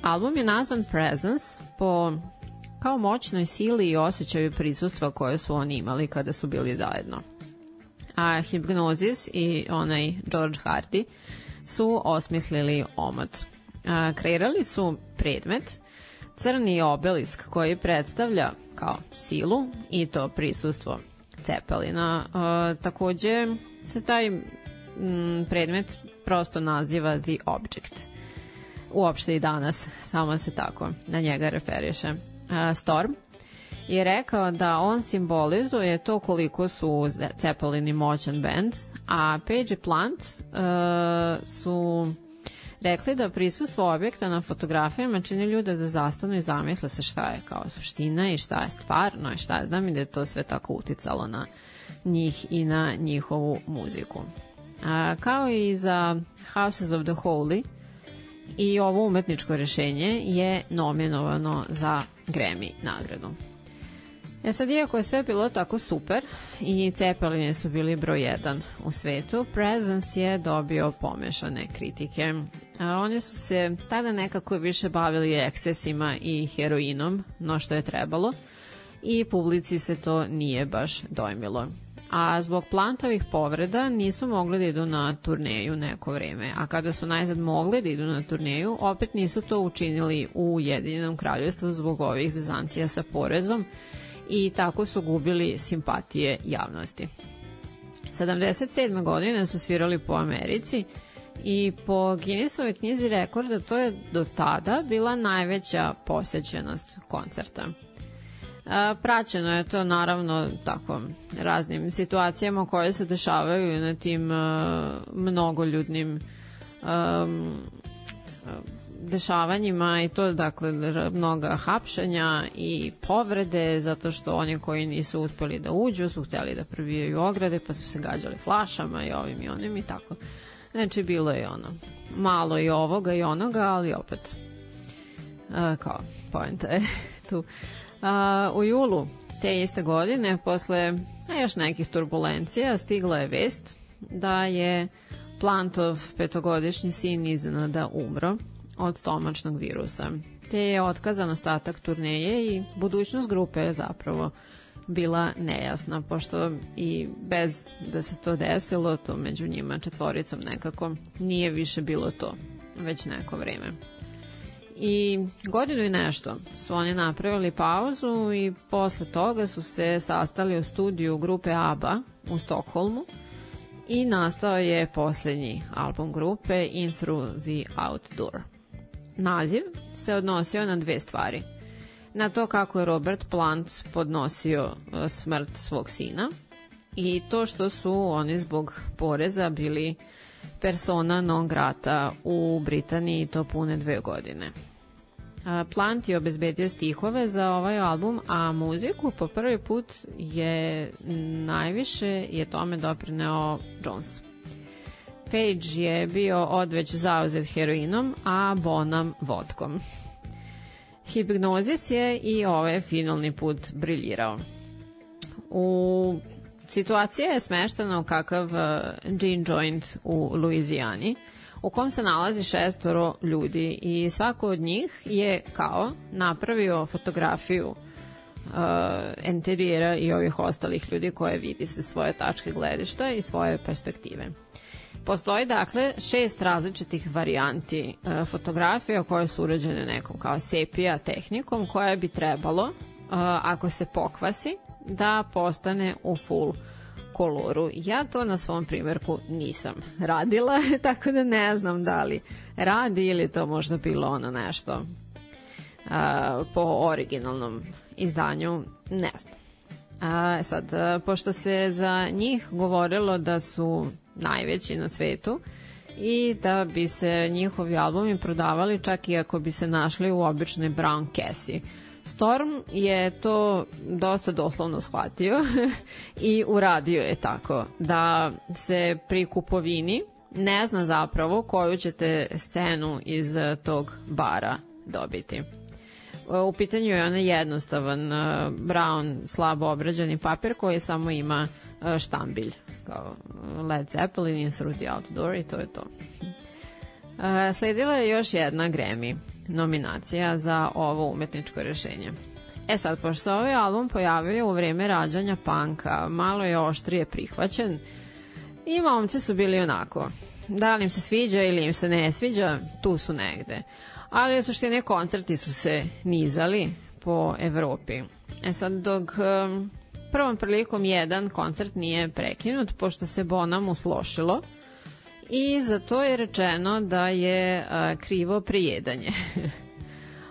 Album je nazvan Presence po kao moćnoj sili i osjećaju prisustva koje su oni imali kada su bili zajedno. A Hypnosis i onaj George Hardy su osmislili omot. A, kreirali su predmet, crni obelisk koji predstavlja kao silu i to prisustvo Cepelina. A, takođe se taj m, predmet prosto naziva The Object. Uopšte i danas, samo se tako na njega referiše. A, Storm je rekao da on simbolizuje to koliko su Cepelini moćan band, a Page i Plant uh, su rekli da prisustvo objekta na fotografijama čini ljude da zastanu i zamisle se šta je kao suština i šta je stvarno i šta je znam i da je to sve tako uticalo na njih i na njihovu muziku. A, kao i za Houses of the Holy i ovo umetničko rešenje je nominovano za Grammy nagradu. E sad, iako je sve bilo tako super i Cepelini su bili broj jedan u svetu, Presence je dobio pomešane kritike. A oni su se tada nekako više bavili ekscesima i heroinom, no što je trebalo, i publici se to nije baš dojmilo. A zbog plantovih povreda nisu mogli da idu na turneju neko vreme, a kada su najzad mogli da idu na turneju, opet nisu to učinili u Ujedinjenom kraljevstvu zbog ovih zezancija sa porezom, i tako su gubili simpatije javnosti. 77. godine su svirali po Americi i po Guinnessove knjizi rekorda to je do tada bila najveća posećenost koncerta. Praćeno je to naravno tako raznim situacijama koje se dešavaju na tim mnogoljudnim um, dešavanjima i to dakle mnoga hapšenja i povrede zato što oni koji nisu uspeli da uđu su hteli da prebijaju ograde pa su se gađali flašama i ovim i onim i tako. Znači bilo je ono malo i ovoga i onoga, ali opet a, kao poenta je [laughs] tu. A, u julu te iste godine, posle još nekih turbulencija, stigla je vest da je Plantov petogodišnji sin iznenada umro od stomačnog virusa. Te je otkazan ostatak turneje i budućnost grupe je zapravo bila nejasna, pošto i bez da se to desilo, to među njima četvoricom nekako nije više bilo to, već neko vreme. I godinu i nešto su oni napravili pauzu i posle toga su se sastali u studiju grupe ABBA u Stokholmu i nastao je poslednji album grupe In Through the Outdoor. Naziv se odnosio na dve stvari. Na to kako je Robert Plant podnosio e, smrt svog sina i to što su oni zbog poreza bili persona non grata u Britaniji to pune dve godine. A, Plant je obezbedio stihove za ovaj album, a muziku po prvi put je najviše je tome doprineo Jones. Page je bio odveć zauzet heroinom, a Bonham vodkom. Hipnozis je i ovaj finalni put briljirao. U situacija je smeštena u kakav uh, gin joint u Luizijani, u kom se nalazi šestoro ljudi i svako od njih je kao napravio fotografiju enterijera i ovih ostalih ljudi koje vidi se svoje tačke gledišta i svoje perspektive. Postoji dakle šest različitih varijanti e, fotografija koje su urađene nekom kao sepija tehnikom koja bi trebalo, e, ako se pokvasi, da postane u full koloru. Ja to na svom primjerku nisam radila, [laughs] tako da ne znam da li radi ili to možda bilo ono nešto a, po originalnom izdanju, ne znam. A, sad, a, pošto se za njih govorilo da su najveći na svetu i da bi se njihovi albumi prodavali čak i ako bi se našli u običnoj brown kesi. Storm je to dosta doslovno shvatio [laughs] i uradio je tako da se pri kupovini ne zna zapravo koju ćete scenu iz tog bara dobiti. U pitanju je onaj jednostavan uh, brown, slabo obrađeni papir koji samo ima uh, štambilj kao Led Zeppelin in Through the Outdoor i to je to. Uh, sledila je još jedna Grammy nominacija za ovo umetničko rešenje. E sad, pošto se ovaj album pojavio u vreme rađanja panka, malo je oštrije prihvaćen i momci su bili onako. Da li im se sviđa ili im se ne sviđa, tu su negde. Ali u suštini koncerti su se nizali po Evropi. E sad, dok um, prvom prilikom jedan koncert nije prekinut, pošto se Bonham uslošilo, i za to je rečeno da je a, krivo prijedanje. [laughs]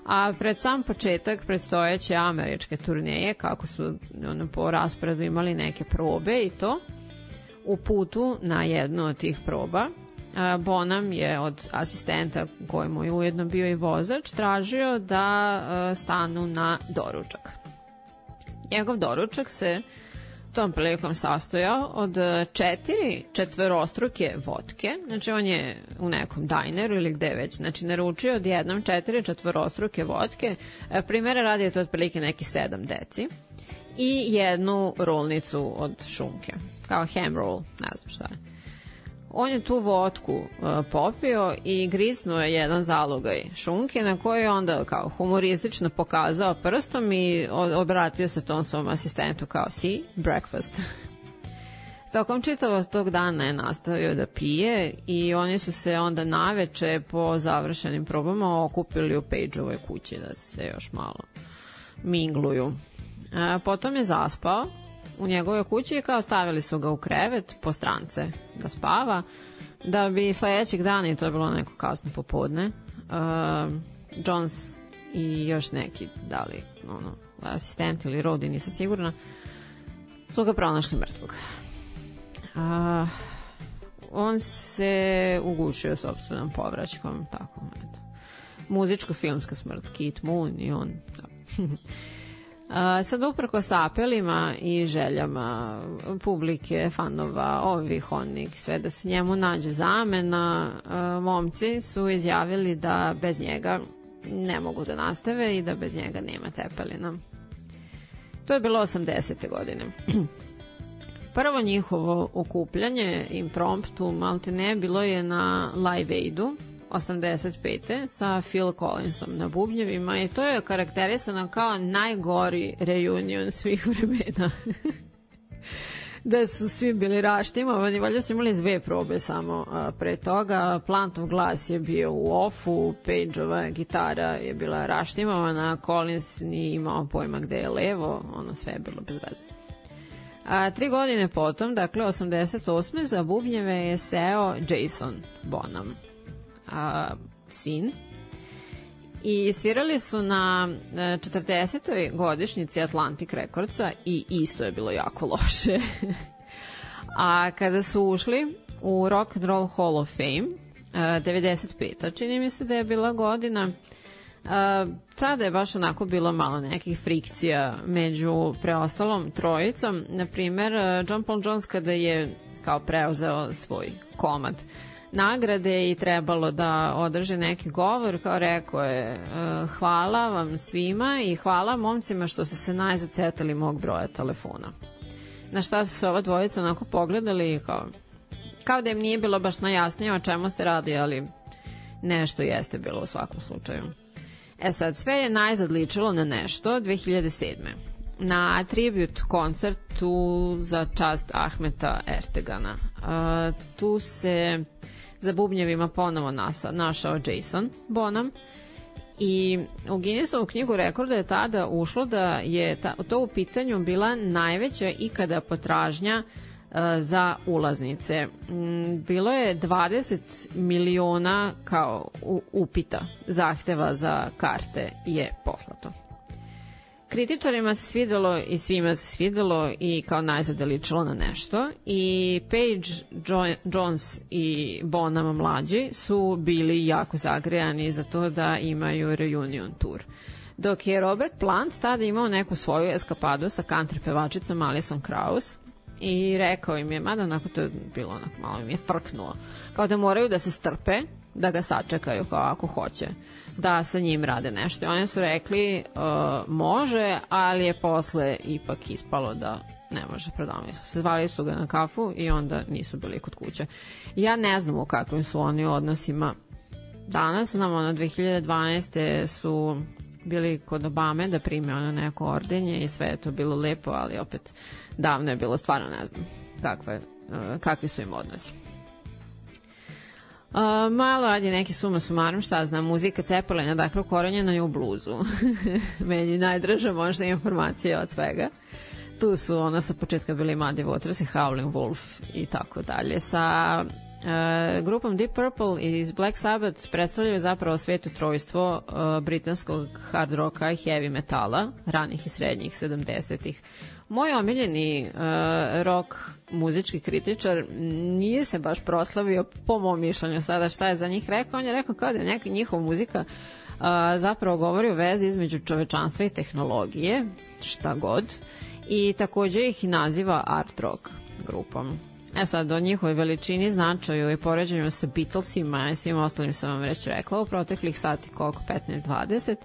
A pred sam početak predstojeće američke turneje, kako su ono, po rasporedu imali neke probe i to, u putu na jednu od tih proba, a, Bonham je od asistenta kojemu je ujedno bio i vozač tražio da stanu na doručak. Njegov doručak se tom prilikom sastojao od e, četiri četvorostruke vodke, znači on je u nekom dajneru ili gde već, znači naručio od jednom četiri četvorostruke vodke, e, primjera radi je to otprilike neki sedam deci, i jednu rolnicu od šunke, kao ham roll, ne znam šta je. On je tu vodku uh, popio i griznuo je jedan zalogaj šunke na koji je onda kao humoristično pokazao prstom i obratio se tom svom asistentu kao si, breakfast. [laughs] Tokom čitavog tog dana je nastavio da pije i oni su se onda naveče po završenim probama okupili u Pageovoj kući da se još malo mingluju. A, potom je zaspao u njegovoj kući i kao stavili su ga u krevet po strance da spava, da bi sledećeg dana, i to je bilo neko kasno popodne, uh, Jones i još neki, da li ono, asistent ili rodi, nisam sigurna, su ga pronašli mrtvog. Uh, on se ugušio sobstvenom povraćkom, tako, eto. Muzičko-filmska smrt, Kate Moon i on, da. [laughs] Sad uprko sa apelima i željama publike, fanova, ovih, onih, sve da se njemu nađe zamena, momci su izjavili da bez njega ne mogu da nastave i da bez njega nema tepelina. To je bilo 80. godine. [clears throat] Prvo njihovo okupljanje impromptu maltene bilo je na Live Aidu 85. sa Phil Collinsom na bubnjevima i to je karakterisano kao najgori reunion svih vremena. [laughs] da su svi bili raštimovani, valjda su imali dve probe samo a, pre toga. Plantov glas je bio u ofu, Pageova gitara je bila raštimovana, Collins nije imao pojma gde je levo, ono sve je bilo bez veze. A, tri godine potom, dakle 88. za bubnjeve je seo Jason Bonham, a, sin, i svirali su na e, 40. godišnjici Atlantic Recordsa i isto je bilo jako loše. [laughs] A kada su ušli u Rock and Roll Hall of Fame, e, 95. čini mi se da je bila godina, Uh, tada je baš onako bilo malo nekih frikcija među preostalom trojicom. Naprimer, uh, John Paul Jones kada je kao preuzeo svoj komad nagrade i trebalo da održi neki govor, kao rekao je uh, hvala vam svima i hvala momcima što su se najzad setali mog broja telefona. Na šta su se ova dvojica onako pogledali i kao, kao da im nije bilo baš najjasnije o čemu se radi, ali nešto jeste bilo u svakom slučaju. E sad, sve je najzad ličilo na nešto 2007. na tribute koncertu za čast Ahmeta Ertegana. A, tu se za bubnjevima ponovo nasa, našao Jason Bonham i u Guinnessovu knjigu rekorda je tada ušlo da je ta, to u pitanju bila najveća ikada potražnja e, za ulaznice. Mm, Bilo je 20 miliona kao upita zahteva za karte je poslato. Kritičarima se svidelo i svima se svidelo i kao najzad je ličilo na nešto i Page, jo Jones i Bonham mlađi su bili jako zagrejani za to da imaju reunion tour. Dok je Robert Plant tada imao neku svoju eskapadu sa country pevačicom Alison Krauss i rekao im je, mada onako to je bilo onako malo im je frknuo, kao da moraju da se strpe, da ga sačekaju kao ako hoće da sa njim rade nešto. I oni su rekli uh, može, ali je posle ipak ispalo da ne može predavno. Zvali su ga na kafu i onda nisu bili kod kuće. Ja ne znam u kakvim su oni odnosima danas, znam ono 2012. su bili kod Obame da prime ono neko ordenje i sve je to bilo lepo, ali opet davno je bilo, stvarno ne znam kakve, uh, kakvi su im odnosi. Uh, malo ajde neki suma sumarum, šta znam, muzika Cepelina, dakle ukorenjena je u bluzu. [laughs] Meni najdraža možda informacija od svega. Tu su ona sa početka bili Muddy Waters i Howling Wolf i tako dalje. Sa uh, grupom Deep Purple iz Black Sabbath predstavljaju zapravo sveto trojstvo uh, britanskog hard rocka i heavy metala, ranih i srednjih 70-ih. Moj omiljeni uh, rock muzički kritičar nije se baš proslavio po mom mišljenju sada šta je za njih rekao. On je rekao kao da je neka njihova muzika uh, zapravo govori o vezi između čovečanstva i tehnologije, šta god, i takođe ih naziva art rock grupom. E sad, o njihovoj veličini, značaju i poređenju sa Beatlesima i svim ostalim sam vam već rekla u proteklih sati koliko 15-20.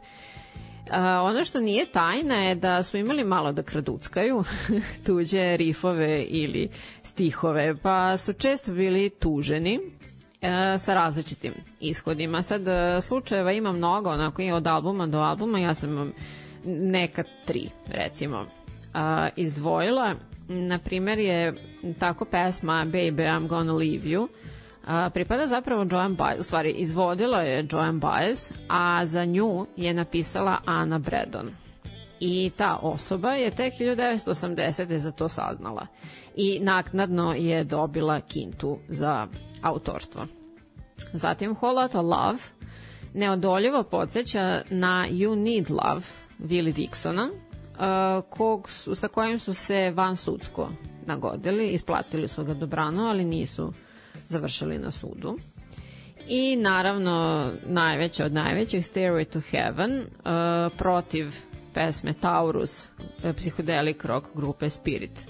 A, ono što nije tajna je da su imali malo da kraduckaju [laughs] tuđe rifove ili stihove, pa su često bili tuženi e, sa različitim ishodima. Sad, e, slučajeva ima mnogo, onako i od albuma do albuma, ja sam neka tri, recimo, a, izdvojila. Na primer je tako pesma Baby I'm Gonna Leave You, a, pripada zapravo Joan Baez, u stvari izvodila je Joan Baez, a za nju je napisala Ana Bredon. I ta osoba je tek 1980. za to saznala. I naknadno je dobila kintu za autorstvo. Zatim Whole Lotta Love neodoljivo podsjeća na You Need Love Willie Dixona, uh, kog su, sa kojim su se van sudsko nagodili, isplatili su ga dobrano, ali nisu završili na sudu. I naravno najveća od najvećih Stairway to Heaven uh, protiv pesme Taurus uh, psihodelik rock grupe Spirit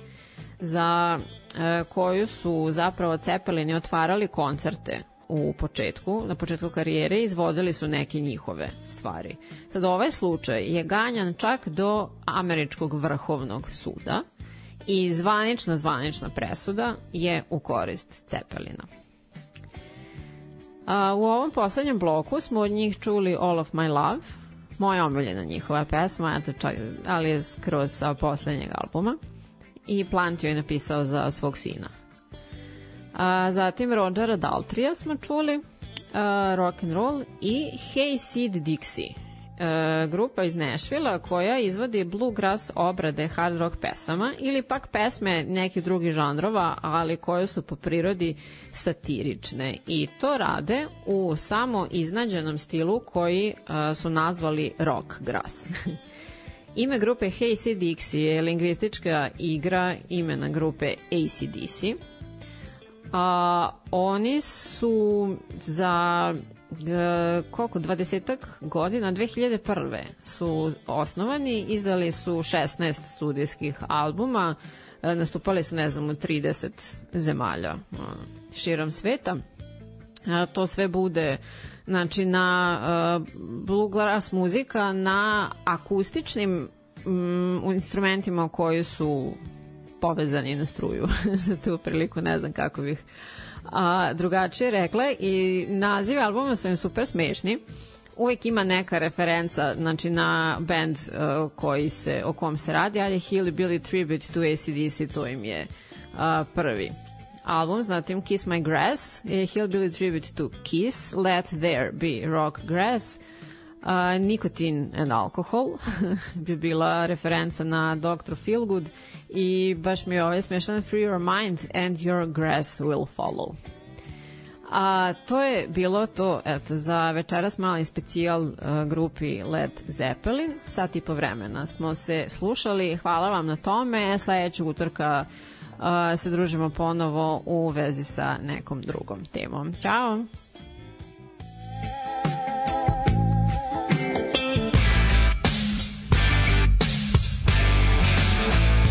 za uh, koju su zapravo Cepelini otvarali koncerte u početku, na početku karijere izvodili su neke njihove stvari. Sad ovaj slučaj je ganjan čak do američkog vrhovnog suda i zvanična zvanična presuda je u korist Cepelina. A, u ovom poslednjem bloku smo od njih čuli All of My Love, moja omiljena njihova pesma, eto čak, ali je skroz sa poslednjeg albuma i Plant joj je napisao za svog sina. A, zatim Rodgera Daltrija smo čuli, a, rock and roll i Hey Sid Dixie, e, grupa iz Nashvilla koja izvodi bluegrass obrade hard rock pesama ili pak pesme nekih drugih žanrova, ali koje su po prirodi satirične i to rade u samo iznađenom stilu koji e, su nazvali rock grass. [laughs] Ime grupe Hey Sid Dixie je lingvistička igra imena grupe ACDC. A, oni su za e, koliko, 20 godina, 2001. su osnovani, izdali su 16 studijskih albuma, e, nastupali su, ne znam, u 30 zemalja širom sveta. E, to sve bude znači na bluegrass muzika na akustičnim mm, instrumentima koji su povezani na struju [laughs] za tu priliku ne znam kako bih a, drugačije rekla i nazivi albuma su im super smešni. Uvek ima neka referenca znači na band uh, koji se, o kom se radi, ali Hillbilly Tribute to ACDC, to im je uh, prvi album, zatim Kiss My Grass, je Hillbilly Tribute to Kiss, Let There Be Rock Grass, uh, Nicotine and Alcohol [laughs] bi bila referenca na Dr. Feelgood i baš mi je ovaj smešan Free Your Mind and Your Grass Will Follow. A to je bilo to eto, za večeras mali specijal uh, grupi Led Zeppelin. Sat i po vremena smo se slušali. Hvala vam na tome. Sledećeg utorka uh, se družimo ponovo u vezi sa nekom drugom temom. Ćao!